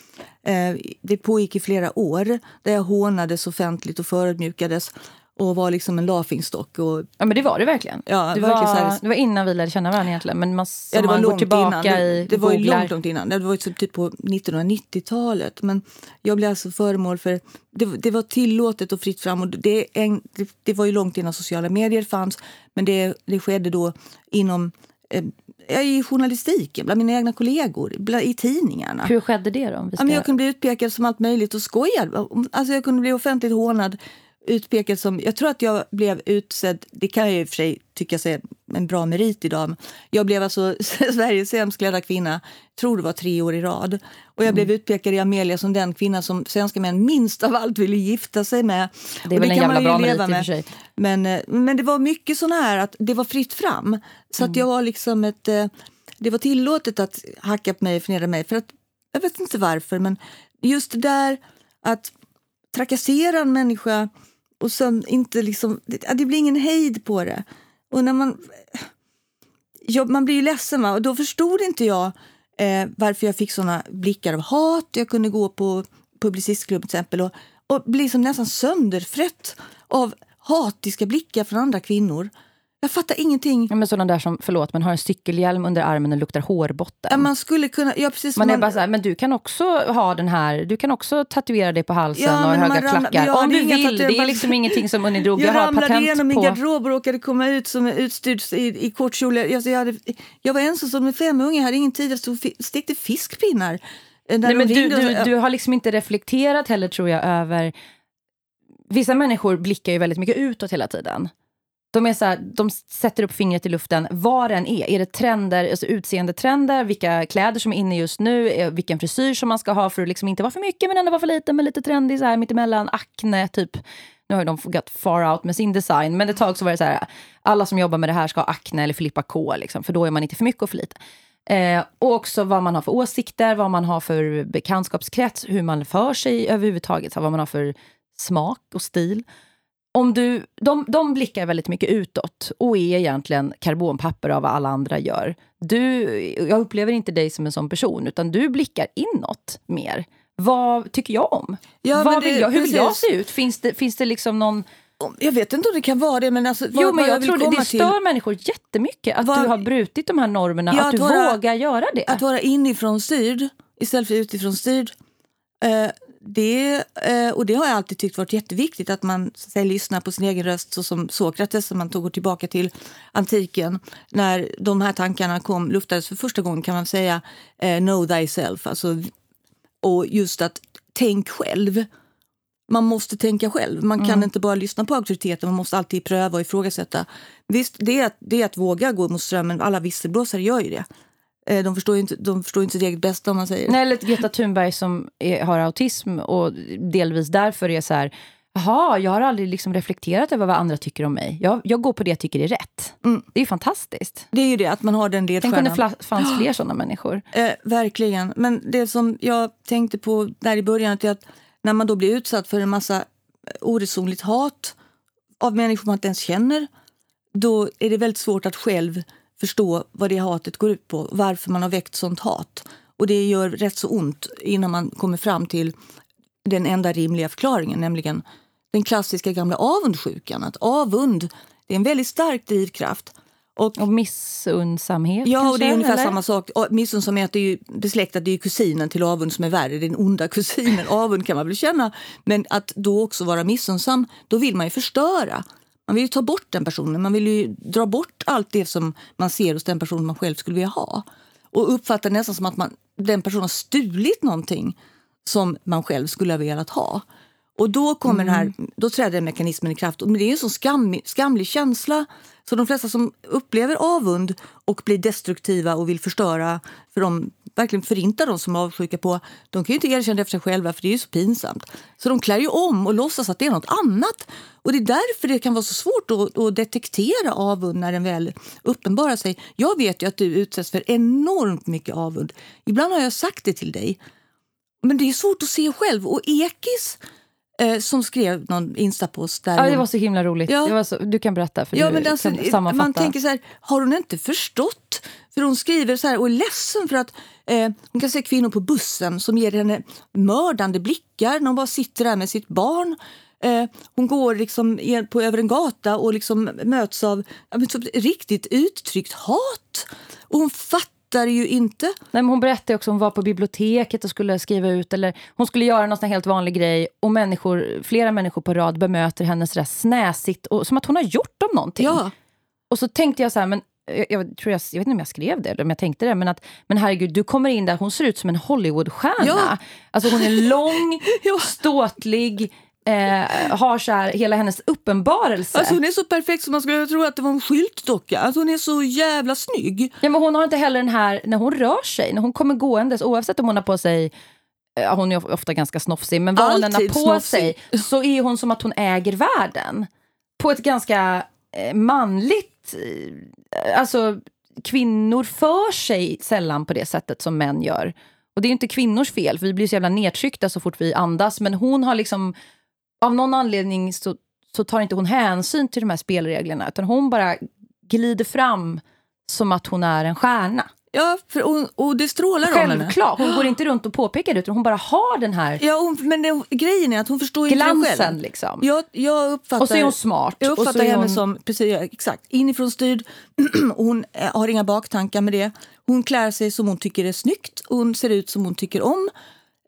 eh, det pågick i flera år där jag hånades offentligt och förödmjukades och var liksom en laughingstock. Och, ja men det var det verkligen. Ja, det, verkligen var, här, det var innan vi lärde känna varandra egentligen. Men man, ja, det var man går tillbaka innan. Det, det var ju långt, långt innan. Det var ju typ på 1990-talet. Men jag blev alltså föremål för... Det, det var tillåtet och fritt fram. Och det, en, det, det, var ju långt innan sociala medier fanns. Men det, det skedde då inom... Eh, i journalistiken, bland mina egna kollegor, i tidningarna. Hur skedde det då? Ja, men jag kunde bli utpekad som allt möjligt och skojad. Alltså jag kunde bli offentligt hånad utpekad som... Jag tror att jag blev utsedd, det kan jag i och för sig tycka sig en bra merit idag. Jag blev alltså Sveriges sämst klädda kvinna, tror det var tre år i rad. Och jag blev Mm. utpekad i Amelia som den kvinna som svenska män minst av allt ville gifta sig med. Det är väl en kan jävla bra leva merit i med. för sig. Men, eh, men det var mycket sån här att det var fritt fram. Så Mm. att jag var liksom ett... eh, Det var tillåtet att hacka på mig och förnedra mig. För att, jag vet inte varför, men just det där att trakassera en människa och sen inte liksom... Det, det blir ingen hejd på det. Och när man... Ja, man blir ju ledsen va? och då förstod inte jag eh, varför jag fick såna blickar av hat. Jag kunde gå på Publicistklubb till exempel och, och bli som nästan sönderfrätt av hatiska blickar från andra kvinnor. Jag fattar ingenting. Ja, men sådana där som, förlåt, men har en cykelhjälm under armen och luktar hårbotten. Ja, man skulle kunna... Ja, precis, Man är bara så här, men du kan också ha den här, du kan också tatuera dig på halsen Ja, och höga man ramlar- klackar. ja, Om du vill, det är liksom ingenting som Unni drog. Jag Jag har ramlade patent igenom min på... garderob och råkade komma ut som utstyrd i, i kort kjol. Jag, jag, hade, jag var ensam med fem unga, jag hade ingen tid. Jag stod stekte fiskpinnar. eh, Nej, men du, du, du har liksom inte reflekterat heller tror jag över... Vissa människor blickar ju väldigt mycket utåt hela tiden. De, är så här, de sätter upp fingret i luften, vad den är. Är det trender, alltså utseendetrender, vilka kläder som är inne just nu, eh, vilken frisyr som man ska ha för att liksom inte vara för mycket men ändå vara för lite, men lite trendig så här mittemellan, akne typ. Nu har ju de gått far out med sin design, men ett tag så var det så här, alla som jobbar med det här ska ha akne eller Filippa K, liksom, för då är man inte för mycket och för lite. Eh, och också vad man har för åsikter, vad man har för bekantskapskrets, hur man för sig överhuvudtaget, så här, vad man har för smak och stil. Om du, de, de blickar väldigt mycket utåt och är egentligen karbonpapper av vad alla andra gör. Du, jag upplever inte dig som en sån person, utan du blickar inåt mer. Vad tycker jag om? Ja, vad det- vill jag, hur vill jag se ut? Finns det, finns det liksom någon... Jag vet inte om det kan vara det, men alltså, vad, jo, men jag vill tror det, det stör människor jättemycket att Vad- du har brutit de här normerna, Ja, att du att vara- vågar göra det. Att vara inifrån styrd istället för utifrån styrd. Eh, det, eh, och det har jag alltid tyckt varit jätteviktigt, att man så att säga, lyssnar på sin egen röst så som Sokrates, som man tog tillbaka till antiken. När de här tankarna kom, luftades för första gången kan man säga eh, know thyself. Alltså, och just att tänk själv. Man måste tänka själv. Man kan inte bara lyssna på auktoriteten, man måste alltid pröva och ifrågasätta. Visst, det är, att, det är att våga gå mot strömmen. Alla visselblåsare gör ju det. Eh, De förstår ju inte, de förstår inte sitt eget bästa om man säger. Nej, eller Greta Thunberg som är, har autism och delvis därför är så här, jaha, jag har aldrig liksom reflekterat över vad andra tycker om mig. Jag, jag går på det jag tycker är rätt. Det är ju fantastiskt. Det är ju det, att man har den Tänk om det ledstjärnan. fanns fler sådana människor. Eh, verkligen. Men det som jag tänkte på där i början är att när man då blir utsatt för en massa eh, oresonligt hat av människor man inte ens känner, då är det väldigt svårt att själv förstå vad det hatet går ut på, varför man har väckt sånt hat. Och det gör rätt så ont innan man kommer fram till den enda rimliga förklaringen, nämligen den klassiska gamla avundsjukan. Att avund det är en väldigt stark drivkraft. Och Och missundsamhet Ja, kanske, och det är ungefär eller? samma sak. Och Missunnsamhet är ju besläktat, det är kusinen till avund som är värre, den onda kusinen. Avund kan man väl känna, men att då också vara missunnsam, då vill man ju förstöra. Man vill ju ta bort den personen, man vill ju dra bort allt det som man ser hos den personen man själv skulle vilja ha. Och uppfatta nästan som att man, den personen har stulit någonting som man själv skulle ha velat ha. Och då, kommer den här, då träder mekanismen i kraft. Och det är en så skam, skamlig känsla. Så de flesta som upplever avund och blir destruktiva och vill förstöra, för de verkligen förinta de som är avundsjuka på, de kan ju inte erkänna det för sig själva för det är så pinsamt. Så de klär ju om och låtsas att det är något annat. Och det är därför det kan vara så svårt att, att detektera avund när den väl uppenbarar sig. Jag vet ju att du utsätts för enormt mycket avund. Ibland har jag sagt det till dig. Men det är svårt att se själv. Och Ekis eh, som skrev någon instapost där Ja, det var så himla roligt. Ja. Så, du kan berätta, för Ja, du men alltså, kan sammanfatta. man tänker så här, har hon inte förstått? För hon skriver så här och är ledsen för att eh, hon kan se kvinnor på bussen som ger henne mördande blickar när hon bara sitter där med sitt barn. Eh, hon går liksom på, över en gata och liksom möts av ja, men, så, riktigt uttryckt hat. Och hon fattar ju inte. Nej, men hon berättade också att hon var på biblioteket och skulle skriva ut, eller hon skulle göra någon helt vanlig grej och människor, flera människor på rad bemöter henne sådär snäsigt, och, som att hon har gjort dem någonting. Ja. Och så tänkte jag så här, men jag, jag, tror jag, jag vet inte om jag skrev det eller om jag tänkte det, men att men herregud, du kommer in där, hon ser ut som en Hollywoodstjärna. Ja. Alltså hon är lång, Ja. ståtlig, eh, har så här, hela hennes uppenbarelse. Alltså hon är så perfekt som man skulle tro att det var en skyltdocka. Alltså hon är så jävla snygg. Ja, men hon har inte heller den här, när hon rör sig, när hon kommer gåendes, oavsett om hon har på sig ja, hon är ofta ganska snofsig, men vad hon än har på snofsig. sig så är hon som att hon äger världen. På ett ganska eh, manligt... Eh, alltså, kvinnor för sig sällan på det sättet som män gör. Och det är inte kvinnors fel, för vi blir så jävla nedtryckta så fort vi andas. Men hon har liksom, av någon anledning så, så tar inte hon hänsyn till de här spelreglerna. Utan hon bara glider fram som att hon är en stjärna. Ja, för, och, och det strålar Självklart. om henne. Självklart. Hon går inte runt och påpekar det, utan hon bara har den här Ja, hon, men det, grejen är att hon förstår glansen. inte det själv. Liksom. Jag, jag uppfattar, och så är hon smart. Jag uppfattar henne hon... som precis, exakt, inifrån styrd. hon eh, har inga baktankar med det. Hon klär sig som hon tycker är snyggt. Hon ser ut som hon tycker om.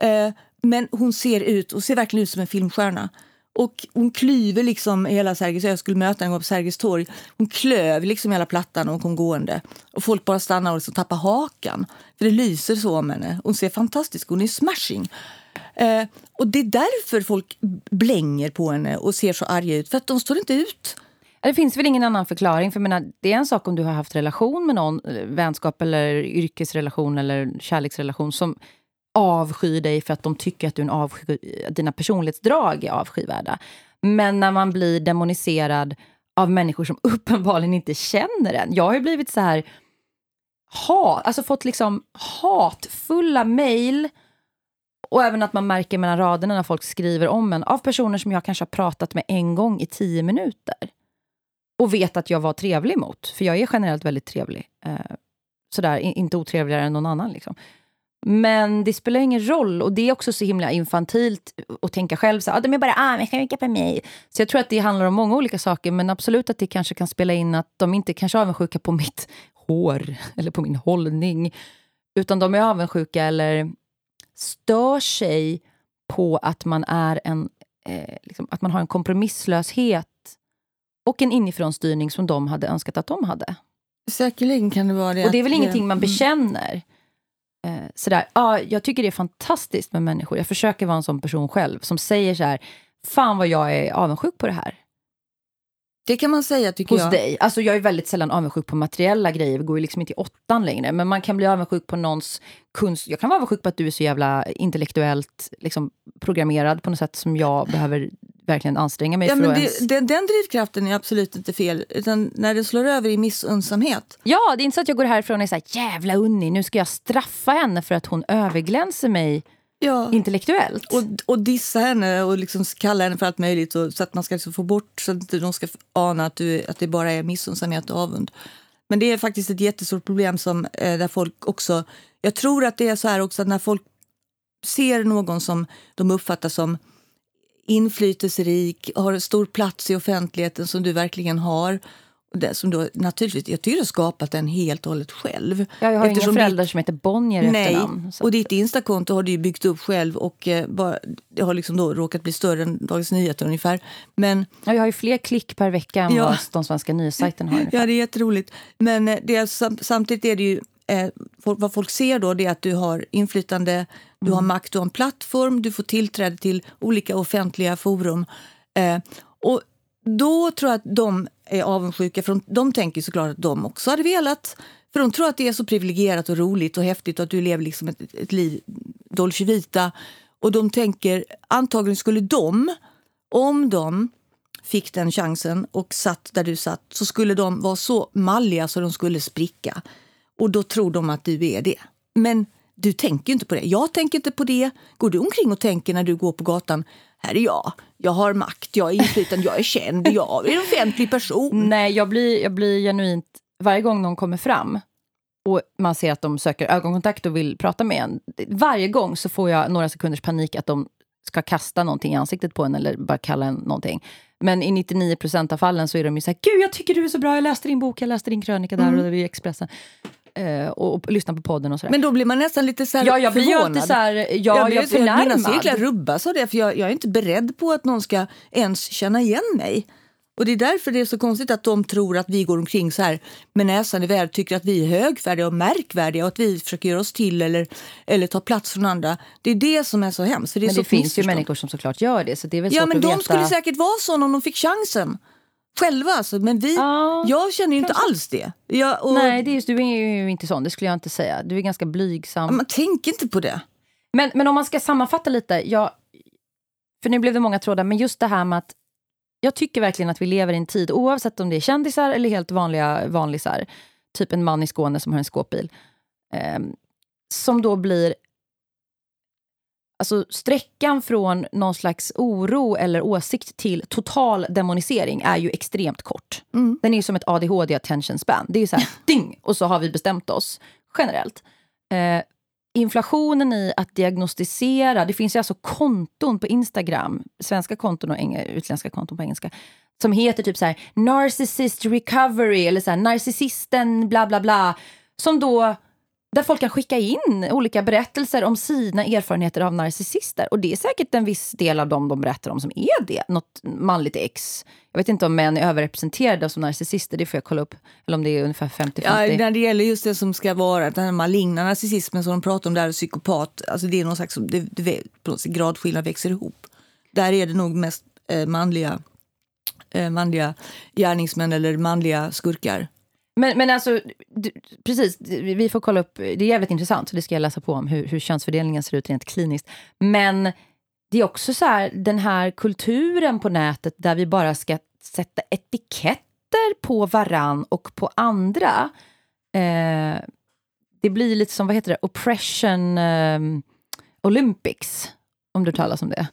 Eh, men hon ser ut och ser verkligen ut som en filmstjärna. Och hon klyver liksom hela Sergels Jag skulle möta henne på Sergels torg. Hon klöv liksom hela plattan och kom gående. Och folk bara stannar och liksom tappar hakan. För det lyser så om henne. Hon ser fantastisk Hon är smashing. Eh, och det är därför folk blänger på henne och ser så arga ut. För att de står inte ut. Det finns väl ingen annan förklaring. För menar, det är en sak om du har haft relation med någon, eh, vänskap eller yrkesrelation eller kärleksrelation som avskyr dig för att de tycker att du en avsky, dina personlighetsdrag är avskyvärda. Men när man blir demoniserad av människor som uppenbarligen inte känner en. Jag har ju blivit så här hat, alltså fått liksom hatfulla mejl och även att man märker mellan raderna när folk skriver om en av personer som jag kanske har pratat med en gång i tio minuter. Och vet att jag var trevlig mot, för jag är generellt väldigt trevlig. Eh, sådär, inte otrevligare än någon annan. Liksom. Men det spelar ingen roll. Och det är också så himla infantilt att tänka själv så ah, de är bara ah, avundsjuka på mig. Så jag tror att det handlar om många olika saker. Men absolut att det kanske kan spela in att de inte kanske är avundsjuka på mitt hår eller på min hållning. Utan de är avundsjuka eller stör sig på att man är en eh, liksom, att man har en kompromisslöshet och en inifrånstyrning som de hade önskat att de hade. Säkerligen kan det vara det. Och det är väl ingenting man mm. bekänner eh, sådär, ja, jag tycker det är fantastiskt med människor. Jag försöker vara en sån person själv som säger så här, fan vad jag är avundsjuk på det här. Det kan man säga tycker Hos jag. dig. Alltså jag är väldigt sällan avundsjuk på materiella grejer. Vi går ju liksom inte i åttan längre. Men man kan bli avundsjuk på någons kunst. Jag kan vara avundsjuk på att du är så jävla intellektuellt liksom, programmerad på något sätt som jag behöver verkligen anstränga mig ja, för men det, ens... den, den drivkraften är absolut inte fel. Utan när det slår över i missunnsamhet. Ja, det är inte så att jag går härifrån och här, jävla Unni, nu ska jag straffa henne för att hon överglänser mig ja. intellektuellt. Och, och dissa henne och liksom kalla henne för allt möjligt och, så att man ska liksom få bort så att inte de ska ana att, du, att det bara är missunnsamhet och avund. Men det är faktiskt ett jättestort problem som, eh, där folk också... Jag tror att det är så här också att när folk ser någon som de uppfattar som inflytelserik, har stor plats i offentligheten som du verkligen har. Det som du, naturligtvis, jag tycker du har skapat den helt och hållet själv. Ja, jag har Eftersom inga föräldrar ditt, som heter Bonnier Nej, efternamn. och ditt Instakonto har du byggt upp själv och eh, bara, det har liksom då råkat bli större än Dagens Nyheter ungefär. Men, ja, jag har ju fler klick per vecka än ja, vad de svenska nyhetssajterna har. Ungefär. Ja, det är jätteroligt. Men eh, det är, samtidigt är det ju eh, vad folk ser då är att du har inflytande, du mm. har makt, du har en plattform, du får tillträde till olika offentliga forum. Eh, och då tror jag att de är avundsjuka, för de, de tänker såklart att de också hade velat. För de tror att det är så privilegierat och roligt och häftigt och att du lever liksom ett, ett liv dolce vita. Och de tänker, antagligen skulle de, om de fick den chansen och satt där du satt, så skulle de vara så malliga så de skulle spricka. Och då tror de att du är det. Men du tänker inte på det. Jag tänker inte på det. Går du omkring och tänker när du går på gatan, här är jag, jag har makt, jag är inflytande, jag är känd, jag är en offentlig person. Nej, jag blir, jag blir genuint, varje gång någon kommer fram och man ser att de söker ögonkontakt och vill prata med en. Varje gång så får jag några sekunders panik att de ska kasta någonting i ansiktet på en eller bara kalla en någonting. Men i 99% av fallen så är de ju så här, gud jag tycker du är så bra, jag läste din bok, jag läste din krönika där mm. och det i Expressen. Uh, och, och, lyssna på podden och sådär. Men då blir man nästan lite så ja, jag blir förvånad. Så här, ja, jag, blir förnärmad. Mina cirklar rubbas av det, för jag, jag, är inte beredd på att någon ska ens känna igen mig. Och det är därför det är så konstigt att de tror att vi går omkring så här med näsan i vädret, tycker att vi är högfärdiga och märkvärdiga och att vi försöker göra oss till eller, eller ta plats från andra. Det är det som är så hemskt. För det men så det finns ju människor som såklart gör det. Så det är väl Ja, men de veta. skulle säkert vara såna om de fick chansen. Själva alltså. Men vi, Ja, jag känner ju inte kanske. alls det. Jag, och, Nej, det är just, du är ju inte sån. Det skulle jag inte säga. Du är ganska blygsam. Man tänker inte på det. Men, men om man ska sammanfatta lite. Jag, för nu blev det många trådar, men just det här med att jag tycker verkligen att vi lever i en tid, oavsett om det är kändisar eller helt vanliga vanlisar, typ en man i Skåne som har en skåpbil, eh, som då blir... Alltså sträckan från någon slags oro eller åsikt till total demonisering är ju extremt kort. Mm. Den är som ett ADHD attention span. Det är så här, ding! Och så har vi bestämt oss generellt. Eh, inflationen i att diagnostisera, det finns ju alltså konton på Instagram, svenska konton och utländska konton på engelska, som heter typ så här narcissist recovery eller så här narcissisten bla bla bla. Som då, där folk kan skicka in olika berättelser om sina erfarenheter av narcissister. Och det är säkert en viss del av dem de berättar om som är det. Något manligt ex. Jag vet inte om män är överrepresenterade som narcissister, det får jag kolla upp. Eller om det är ungefär 50-50. Ja, när det gäller just det som ska vara den här maligna narcissismen som de pratar om, där psykopat, alltså det är någon slags, det, det, på något gradskillnad växer ihop. Där är det nog mest eh, manliga, eh, manliga gärningsmän eller manliga skurkar. Men, men alltså, du, precis, vi får kolla upp, det är jävligt intressant, så det ska jag läsa på om, hur, hur könsfördelningen ser ut rent kliniskt. Men det är också så här, den här kulturen på nätet där vi bara ska sätta etiketter på varann och på andra. Eh, det blir lite som, vad heter det, oppression eh, Olympics, om du talar om det.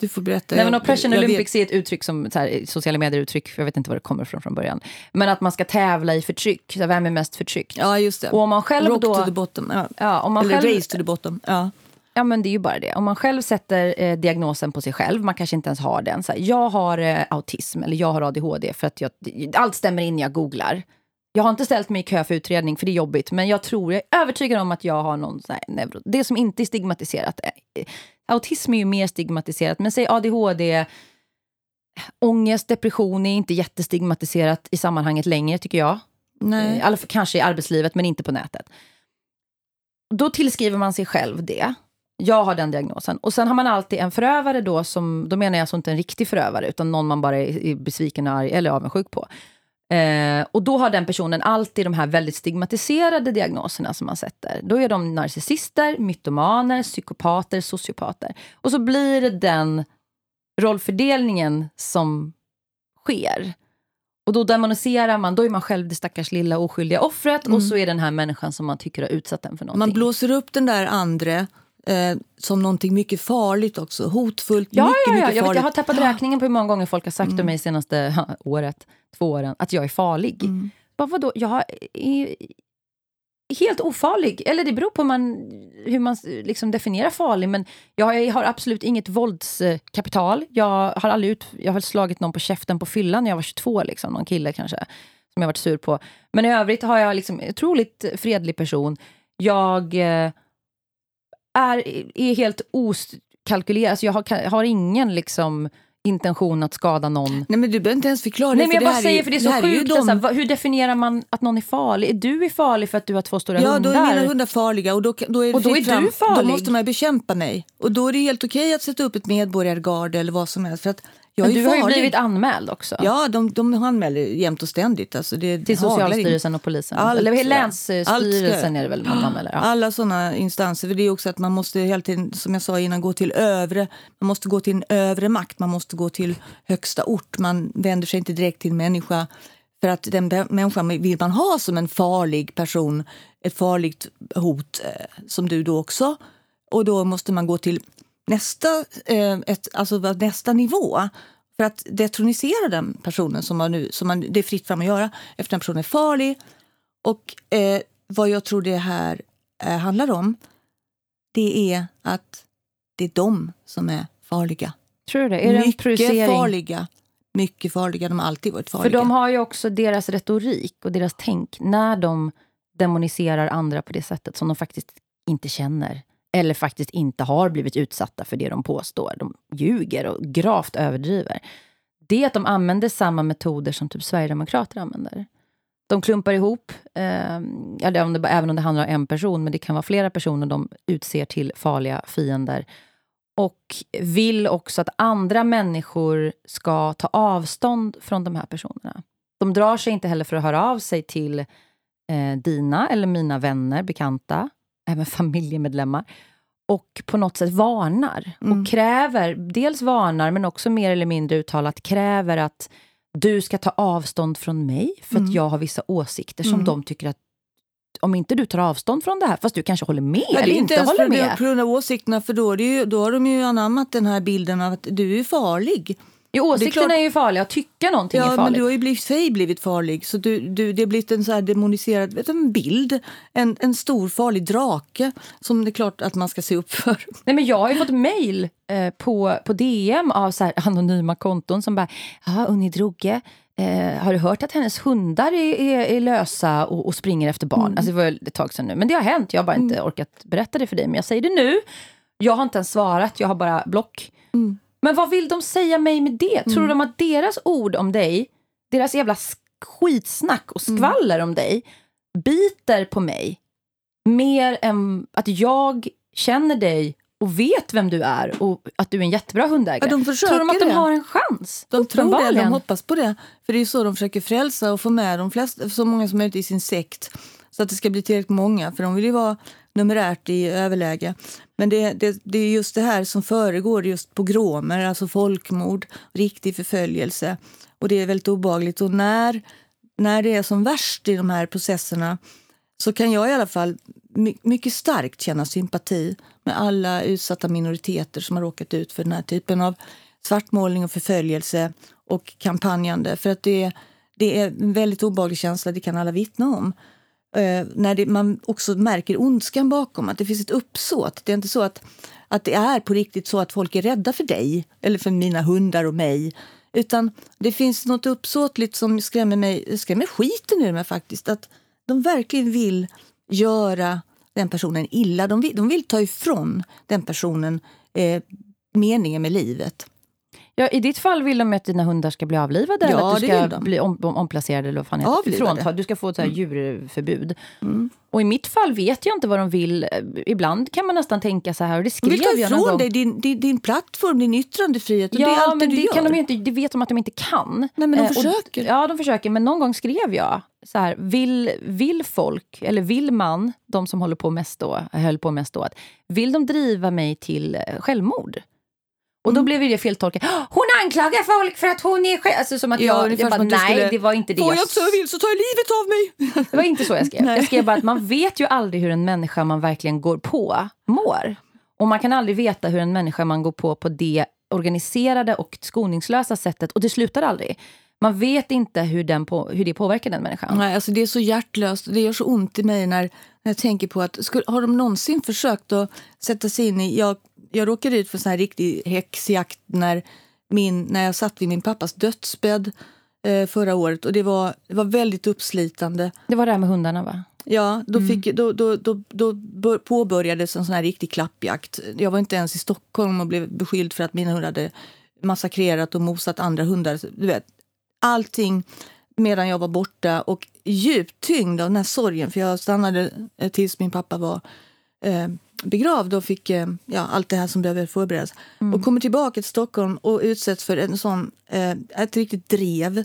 Du får berätta. Nej, men Jag- Oppression jag vet- Olympics är ett uttryck som så här, sociala medier-uttryck, jag vet inte var det kommer från från början. Men att man ska tävla i förtryck, så här, vem är mest förtryckt? Ja, just det. Och om man själv Rock då... to the bottom. Ja. Ja, om man Eller själv, race to the bottom. Ja. ja, men det är ju bara det. Om man själv sätter eh, diagnosen på sig själv, man kanske inte ens har den. Så här, jag har eh, autism eller jag har ADHD för att jag, allt stämmer in när jag googlar. Jag har inte ställt mig i kö för utredning för det är jobbigt, men jag tror, jag är övertygad om att jag har någon sån här neuro... Det som inte är stigmatiserat. eh, Autism är ju mer stigmatiserat, men säg ADHD, ångest, depression är inte jättestigmatiserat i sammanhanget längre tycker jag. Nej. Alla, kanske i arbetslivet, men inte på nätet. Då tillskriver man sig själv det. Jag har den diagnosen. Och sen har man alltid en förövare då, som, då menar jag alltså inte en riktig förövare, utan någon man bara är, är besviken, arg eller avundsjuk på. Eh, och då har den personen alltid de här väldigt stigmatiserade diagnoserna som man sätter. Då är de narcissister, mytomaner, psykopater, sociopater. Och så blir det den rollfördelningen som sker. Och då demoniserar man, då är man själv det stackars lilla oskyldiga offret och så är den här människan som man tycker har utsatt den för någonting. Man blåser upp den där andre eh, som någonting mycket farligt också. Hotfullt, Ja, mycket, ja, ja. mycket Jag, vet, jag har tappat räkningen på hur många gånger folk har sagt till mig senaste året, två åren, att jag är farlig. Mm. Bara, vadå? Jag är helt ofarlig. Eller det beror på man, hur man liksom definierar farlig. Men jag har absolut inget våldskapital. Jag har aldrig ut, jag har slagit någon på käften på fyllan när jag var 22. Liksom, någon kille kanske, som jag varit sur på. Men i övrigt har jag liksom en otroligt fredlig person. Jag eh, är, är helt oskalkylerad. Alltså jag har, har ingen liksom intention att skada någon. Nej, men du behöver inte ens förklara Nej, det. men jag det bara säger är, för det är så ju sjukt. de- alltså, vad- hur definierar man att någon är farlig? Är du är farlig för att du har två stora Ja, hundar? då är mina hundar farliga och då, då är det Och då är du fram. Då farlig. måste man bekämpa mig. Och då är det helt okej att sätta upp ett medborgargarde eller vad som helst. För att Men du har ju blivit anmäld också. Ja, de, de anmäler jämt och ständigt. Alltså det Till in. Socialstyrelsen och polisen. Allt, Eller. Länsstyrelsen är det väl man anmäler? Ja. Alla såna instanser. För det är också att man måste hela tiden, som jag sa innan, gå till övre. Man måste gå till en övre makt. Man måste gå till högsta ort. Man vänder sig inte direkt till en människa. För att den människan vill man ha som en farlig person. Ett farligt hot, eh, som du då också. Och då måste man gå till nästa, eh, ett, alltså nästa nivå för att detronisera den personen som man nu, som man, det är fritt fram att göra efter den personen är farlig. Och eh, vad jag tror det här eh, handlar om, det är att det är de som är farliga. Tror du det? Är det en mycket projicering? farliga. Mycket farliga. De har alltid varit För farliga. de har ju också deras retorik och deras tänk när de demoniserar andra på det sättet som de faktiskt inte känner. Eller faktiskt inte har blivit utsatta för det de påstår. De ljuger och gravt överdriver. det är att de använder samma metoder som typ Sverigedemokrater använder. De klumpar ihop, eh, eller om det, även om det handlar om en person, men det kan vara flera personer de utser till farliga fiender. Och vill också att andra människor ska ta avstånd från de här personerna. De drar sig inte heller för att höra av sig till eh, dina eller mina vänner, bekanta, även familjemedlemmar och på något sätt varnar. Mm. Och kräver, dels varnar, men också mer eller mindre uttalat kräver att du ska ta avstånd från mig för mm. att jag har vissa åsikter som mm. de tycker att om inte du tar avstånd från det här, fast du kanske håller med ja, eller inte, inte håller med. på grund av åsikterna, för då, ju, då har de ju anammat den här bilden av att du är farlig. Jo, åsikterna är, klart, är, ju farliga, att tycka någonting ja, är farligt. men du har ju blivit, sig blivit farlig. Så du, du, det har blivit en så här demoniserad vet, en bild. En, en stor farlig drake som det är klart att man ska se upp för. Nej, men jag har ju fått mejl eh, på, på DM av så anonyma konton som bara “Ja, Unni Droge, Eh, har du hört att hennes hundar är, är, är lösa och, och, springer efter barn? Mm. Alltså det var ett tag sedan nu. Men det har hänt. Jag har bara inte mm. orkat berätta det för dig. Men jag säger det nu. Jag har inte ens svarat. Jag har bara block. Mm. Men vad vill de säga mig med det? Tror mm. de att deras ord om dig, deras jävla skitsnack och mm. skvaller om dig biter på mig mer än att jag känner dig och vet vem du är och att du är en jättebra hundägare. Ja, de tror de att de har en chans? De tror det, de hoppas på det. För det är så de försöker frälsa och få med de flesta, så många som möjligt i sin sekt. Så att det ska bli tillräckligt många, för de vill ju vara numerärt i överläge. Men det, det, det är just det här som föregår just pogromer, alltså folkmord, riktig förföljelse. Och det är väldigt obagligt. Och när, när det är som värst i de här processerna så kan jag i alla fall mycket starkt känna sympati med alla utsatta minoriteter som har råkat ut för den här typen av svartmålning och förföljelse och kampanjande. För att det, det är en väldigt obehaglig känsla, det kan alla vittna om. Eh, när det, man också märker ondskan bakom, att det finns ett uppsåt. Det är inte så att, att det är på riktigt så att folk är rädda för dig eller för mina hundar och mig. Utan det finns något uppsåtligt som skrämmer mig, skrämmer skiten ur mig faktiskt. Att de verkligen vill göra den personen illa. De vill, de vill ta ifrån den personen eh, meningen med livet. Ja, I ditt fall vill de att dina hundar ska bli avlivade ja, eller att du ska bli om, om, omplacerade eller vad fan heter Du ska få ett så här mm. djurförbud. Mm. Och i mitt fall vet jag inte vad de vill. Ibland kan man nästan tänka så här, och det skrev de vill ta ifrån dig din, din, din plattform, din yttrandefrihet. Och ja, det är allt men det gör. kan de inte, det vet de att de inte kan. Nej, men de eh, försöker. Och, ja, de försöker. Men någon gång skrev jag så här, vill, vill folk, eller vill man, de som håller på mest då, höll på mest då, vill de driva mig till eh, självmord? Och då mm. blev det feltolkat. Hon anklagar folk för att hon är själv... Alltså som att ja, jag, jag bara, nej skulle, det var inte det. Får jag så vill så tar jag livet av mig. Det var inte så jag skrev. jag skrev bara att man vet ju aldrig hur en människa man verkligen går på mår. Och man kan aldrig veta hur en människa man går på på det organiserade och skoningslösa sättet, och det slutar aldrig. Man vet inte hur, den på, hur det påverkar den människan. Nej, alltså det är så hjärtlöst. Det gör så ont i mig när, när jag tänker på att skulle, har de någonsin försökt att sätta sig in i... Jag jag råkade ut för en här riktig häxjakt när, min, när jag satt vid min pappas dödsbädd eh, förra året. Och det var, det var väldigt uppslitande. Det var det här med hundarna va? Ja, då, mm. fick, då, då, då, då påbörjades en sån här riktig klappjakt. Jag var inte ens i Stockholm och blev beskylld för att mina hundar hade massakrerat och mosat andra hundar. Du vet, allting medan jag var borta och djupt tyngd av den här sorgen. För jag stannade eh, tills min pappa var eh, begravd och fick eh, ja, allt det här som behöver förberedas. Mm. Och kommer tillbaka till Stockholm och utsätts för en sån, eh, ett riktigt drev.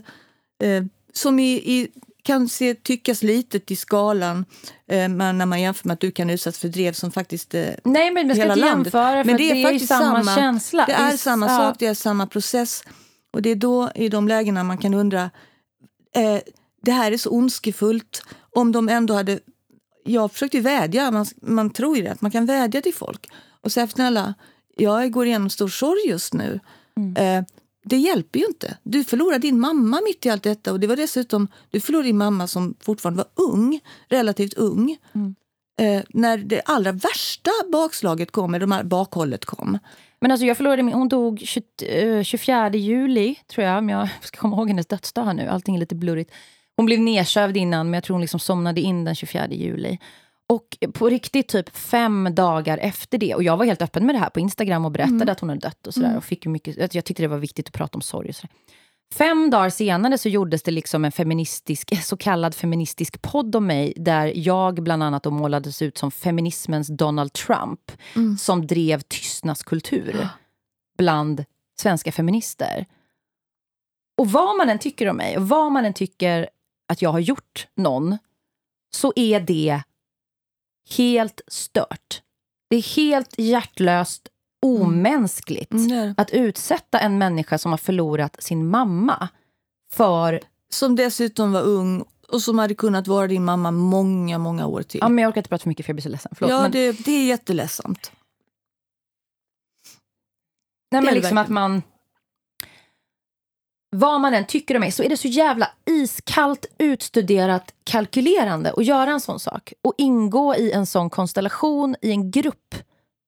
Eh, som i, i, kan se, tyckas litet i skalan eh, men när man jämför med att du kan utsättas för drev som faktiskt eh, Nej, men man ska inte jämföra, för men det är, det är samma, samma känsla. Det är samma ja. sak, det är samma process. Och det är då, i de lägena, man kan undra eh, det här är så ondskefullt. Om de ändå hade jag försökte vädja, man, man tror ju det, att man kan vädja till folk och säga snälla, jag går igenom stor sorg just nu. Mm. Eh, det hjälper ju inte. Du förlorar din mamma mitt i allt detta och det var dessutom, du förlorade din mamma som fortfarande var ung, relativt ung. Mm. Eh, när det allra värsta bakslaget kom, eller de här bakhållet kom. Men alltså jag förlorade min, hon dog 20, 24 eh, juli, tror jag, om jag ska komma ihåg hennes dödsdag här nu. Allting är lite blurrigt. Hon blev nedsövd innan, men jag tror hon liksom somnade in den 24 juli. Och på riktigt typ fem dagar efter det, och jag var helt öppen med det här på Instagram och berättade mm. att hon hade dött och sådär. Mm. Och fick mycket, jag tyckte det var viktigt att prata om sorg och sådär. Fem dagar senare så gjordes det liksom en feministisk, så kallad feministisk podd om mig där jag bland annat målades ut som feminismens Donald Trump Mm. som drev tystnadskultur bland svenska feminister. Och vad man än tycker om mig och vad man än tycker att jag har gjort någon så är det helt stört. Det är helt hjärtlöst, omänskligt Mm, att utsätta en människa som har förlorat sin mamma för... Som dessutom var ung och som hade kunnat vara din mamma många, många år till. Ja, men jag orkar inte prata för mycket för jag blir så ledsen. Förlåt. ja, men, det, det är jätteledsamt. nej, det är men liksom att verkligen. man... Vad man än tycker om mig så är det så jävla iskallt, utstuderat, kalkylerande att göra en sån sak. Och ingå i en sån konstellation i en grupp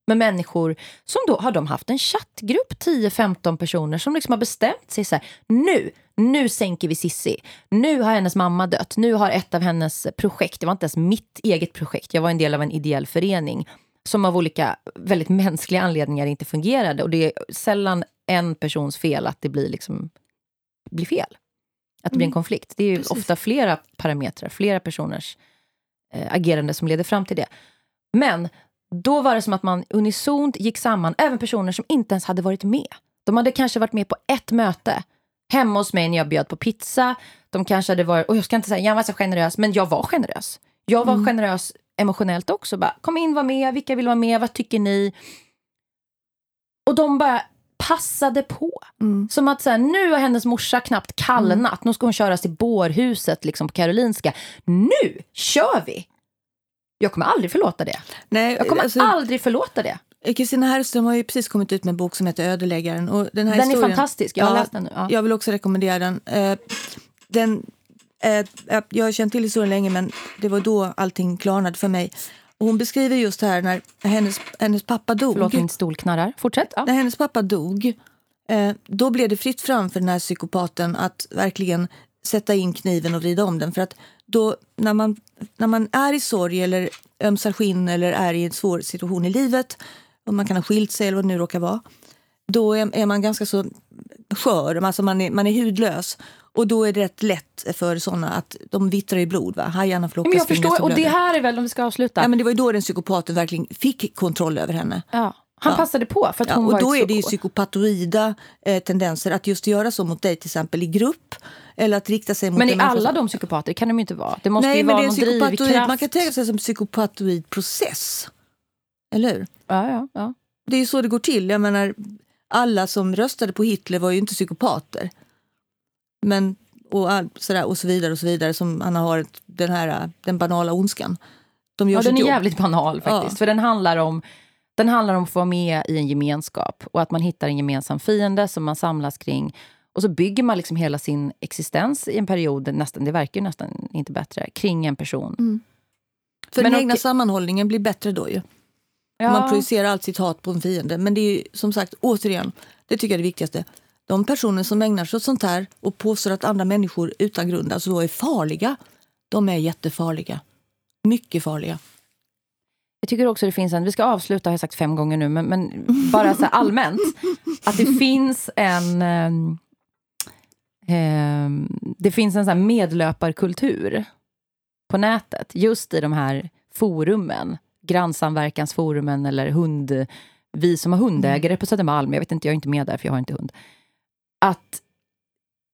med människor som då har de haft en chattgrupp, 10-15 personer som liksom har bestämt sig så här, nu, nu sänker vi Sissi. Nu har hennes mamma dött. Nu har ett av hennes projekt, det var inte ens mitt eget projekt, jag var en del av en ideell förening som av olika väldigt mänskliga anledningar inte fungerade. Och det är sällan en persons fel att det blir, liksom, blir fel. Att det blir en konflikt. Det är ju Precis. ofta flera parametrar, flera personers eh, agerande som leder fram till det. Men då var det som att man unisont gick samman, även personer som inte ens hade varit med. De hade kanske varit med på ett möte hemma hos mig när jag bjöd på pizza. De kanske hade varit, och jag ska inte säga jag var så generös, men jag var generös. Jag var generös emotionellt också. Bara, Kom in, var med, vilka vill vara med, vad tycker ni? Och de bara passade på. Mm. Som att så här, nu har hennes morsa knappt kallnat. Nu ska hon köras till bårhuset liksom, på Karolinska. Nu kör vi! Jag kommer aldrig förlåta det. Nej, Jag kommer alltså, aldrig förlåta det. Kristina Herrström har ju precis kommit ut med en bok som heter Ödeläggaren. Och den här Den är fantastisk. Jag har Ja, läst den nu. Ja. Jag vill också rekommendera den. Eh, den eh, jag har känt till historien länge, men det var då allting klarnade för mig. Och hon beskriver just här när hennes, hennes pappa dog. Förlåt, min stol knarrar. Fortsätt. Ja. När hennes pappa dog, eh, då blev det fritt fram för den här psykopaten att verkligen sätta in kniven och vrida om den. För att då, när man, när man är i sorg eller ömsar skinn eller är i en svår situation i livet, och man kan ha skilt sig eller vad det nu råkar vara, då är, är man ganska så skör, alltså man är, man är hudlös. Och då är det rätt lätt för såna att de vittrar i blod. Va? Hajarna flockas Men jag förstår, och det här är väl, om vi ska avsluta. Ja, men det var ju då den psykopaten verkligen fick kontroll över henne. ja. Han Ja. passade på för att Ja, hon och var då är det ju psyko- psykopatoida eh, tendenser att just göra så mot dig till exempel i grupp. Eller att rikta sig mot Men en är alla de psykopater? Kan de ju inte vara. Det måste Nej, men vara det är psykopatoid. drivkraft. Man kan tänka sig som psykopatoid process. Eller hur? Ja, ja, ja. Det är ju så det går till. Jag menar, alla som röstade på Hitler var ju inte psykopater. Men, och, all, sådär, och så vidare och så vidare som han har den här den banala ondskan. De gör ja den är jobb. jävligt banal faktiskt. Ja. För den handlar om den handlar om att få vara med i en gemenskap och att man hittar en gemensam fiende som man samlas kring. Och så bygger man liksom hela sin existens i en period, nästan, det verkar ju nästan inte bättre, kring en person. För Men den egna okej- sammanhållningen blir bättre då ju. Ja. Man projicerar allt sitt hat på en fiende. Men det är ju som sagt, återigen, det tycker jag är det viktigaste. De personer som ägnar sig åt sånt här och påstår att andra människor utan grund alltså då är farliga, de är jättefarliga. Mycket farliga. Jag tycker också det finns en, vi ska avsluta har jag sagt fem gånger nu, men, men bara så allmänt. Att det finns en Eh, det finns en så här medlöparkultur på nätet, just i de här forumen. Grannsamverkansforumen eller hund, vi som har hundägare på Södermalm, jag vet inte, jag är inte med där för jag har inte hund. Att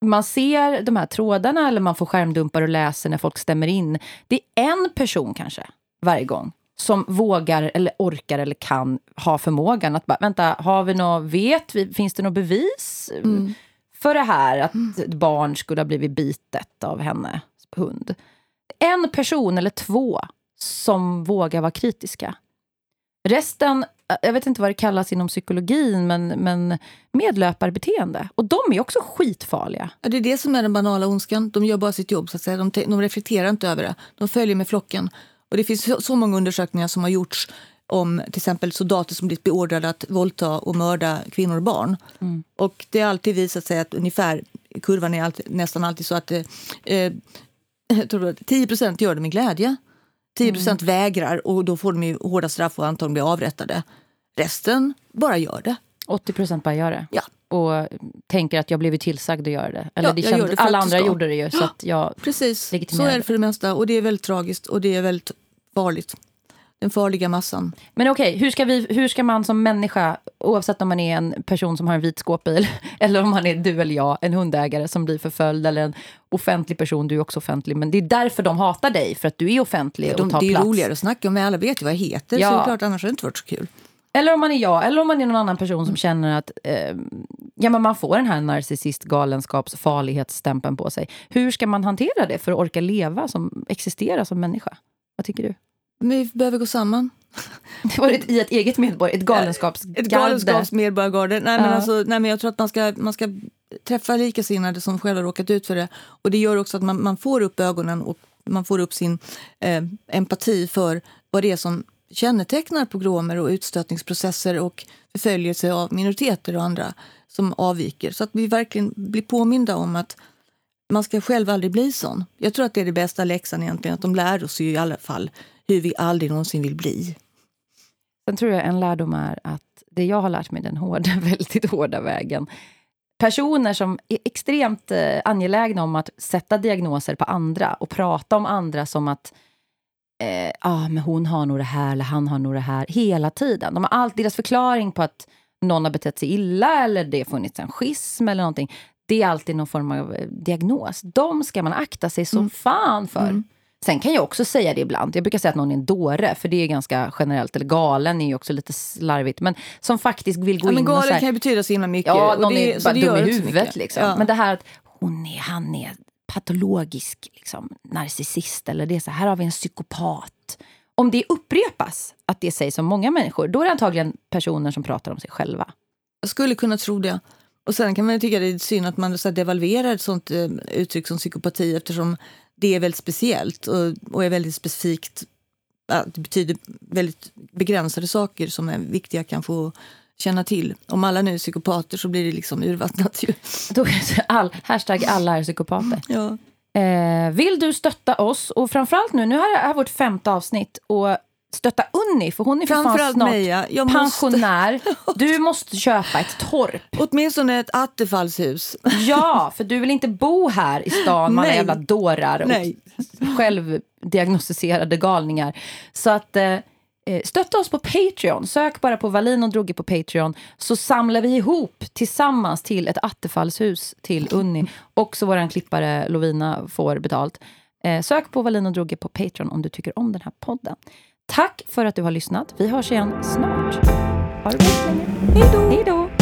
man ser de här trådarna eller man får skärmdumpar och läser när folk stämmer in. Det är en person kanske varje gång som vågar eller orkar eller kan ha förmågan att bara, vänta, har vi något, vet vi, finns det något bevis för det här att ett barn skulle ha blivit bitet av hennes hund? En person eller två som vågar vara kritiska. Resten, jag vet inte vad det kallas inom psykologin, men, men medlöparbeteende. Och de är också skitfarliga. Ja, det är det som är den banala ondskan. De gör bara sitt jobb. så att säga. De, de reflekterar inte över det. De följer med flocken. Och Det finns så, så många undersökningar som har gjorts om till exempel soldater som blivit beordrade att våldta och mörda kvinnor och barn. Och Det har alltid visat sig att ungefär, kurvan är alltid, nästan alltid så att eh, eh, jag tror att 10% gör det med glädje. 10% vägrar och då får de ju hårda straff och antagligen blir avrättade. Resten bara gör det. 80 procent bara gör det. Ja. och tänker att jag blev tillsagd att göra det. Eller Ja, det gör det alla andra gjorde det ju, så att jag... Precis, så är det för det mesta. Och det är väldigt tragiskt och det är väldigt farligt. Den farliga massan. Men okej, hur, ska vi, hur ska man som människa, oavsett om man är en person som har en vit skåpbil, eller om man är du eller jag, en hundägare som blir förföljd, eller en offentlig person, du är också offentlig, men det är därför de hatar dig, för att du är offentlig och De, tar det är plats. roligare att snacka om, alla vet ju vad jag heter. Ja. Så det är klart, annars hade det inte varit så kul. Eller om man är jag, eller om man är någon annan person som känner att eh, ja, men man får den här narcissist galenskaps farlighetsstämpeln på sig. Hur ska man hantera det för att orka leva, som, existera som människa? Vad tycker du? Men vi behöver gå samman. Det var ett, i ett eget medborgare, ett galenskapsgarde. Ett galenskapsmedborgargarde. Nej, men Ja. alltså, nej, men jag tror att man ska, man ska träffa likasinnade som själva råkat ut för det. Och det gör också att man, man får upp ögonen och man får upp sin eh, empati för vad det är som kännetecknar pogromer och utstötningsprocesser och förföljelse av minoriteter och andra som avviker. Så att vi verkligen blir påminda om att man ska själv aldrig bli sån. Jag tror att det är det bästa läxan egentligen, att de lär oss ju i alla fall hur vi aldrig någonsin vill bli. Sen tror jag en lärdom är att det jag har lärt mig den hårda, väldigt hårda vägen. Personer som är extremt eh, angelägna om att sätta diagnoser på andra och prata om andra som att eh, ah, men hon har nog det här eller han har nog det här hela tiden. De har allt, deras förklaring på att någon har betett sig illa eller det har funnits en schism eller någonting. Det är alltid någon form av eh, diagnos. De ska man akta sig så fan för. Sen kan jag också säga det ibland. Jag brukar säga att någon är en dåre, för det är ganska generellt. Eller galen är ju också lite slarvigt. Men som faktiskt vill gå Ja, men in och så galen kan ju betyda så himla mycket. Ja, och någon det, är bara dum i huvudet. Liksom. Ja. Men det här att hon är, han är patologisk liksom, narcissist. Eller det är så här har vi en psykopat. Om det upprepas, att det sägs om många människor, då är det antagligen personer som pratar om sig själva. Jag skulle kunna tro det. Och sen kan man ju tycka det är synd att man så devalverar ett sånt eh, uttryck som psykopati eftersom det är väldigt speciellt och, och är väldigt specifikt. Det betyder väldigt begränsade saker som är viktiga kanske att känna till. Om alla nu är psykopater så blir det liksom urvattnat ju. All, hashtag alla är psykopater. Ja. Eh, vill du stötta oss, och framförallt nu, nu här är vårt femte avsnitt, och stötta Unni, för hon är för fan snart mig, ja. Jag måste, pensionär. Du måste köpa ett torp. åtminstone ett attefallshus. Ja, för du vill inte bo här i stan med alla Nej. jävla dårar Nej. och självdiagnostiserade galningar. Så att eh, eh, stötta oss på Patreon. Sök bara på Wallin och Droge på Patreon så samlar vi ihop tillsammans till ett attefallshus till Unni. Också vår klippare Lovina får betalt. Eh, sök på Wallin och Droge på Patreon om du tycker om den här podden. Tack för att du har lyssnat. Vi hörs igen snart. Ha det bra. Hej då!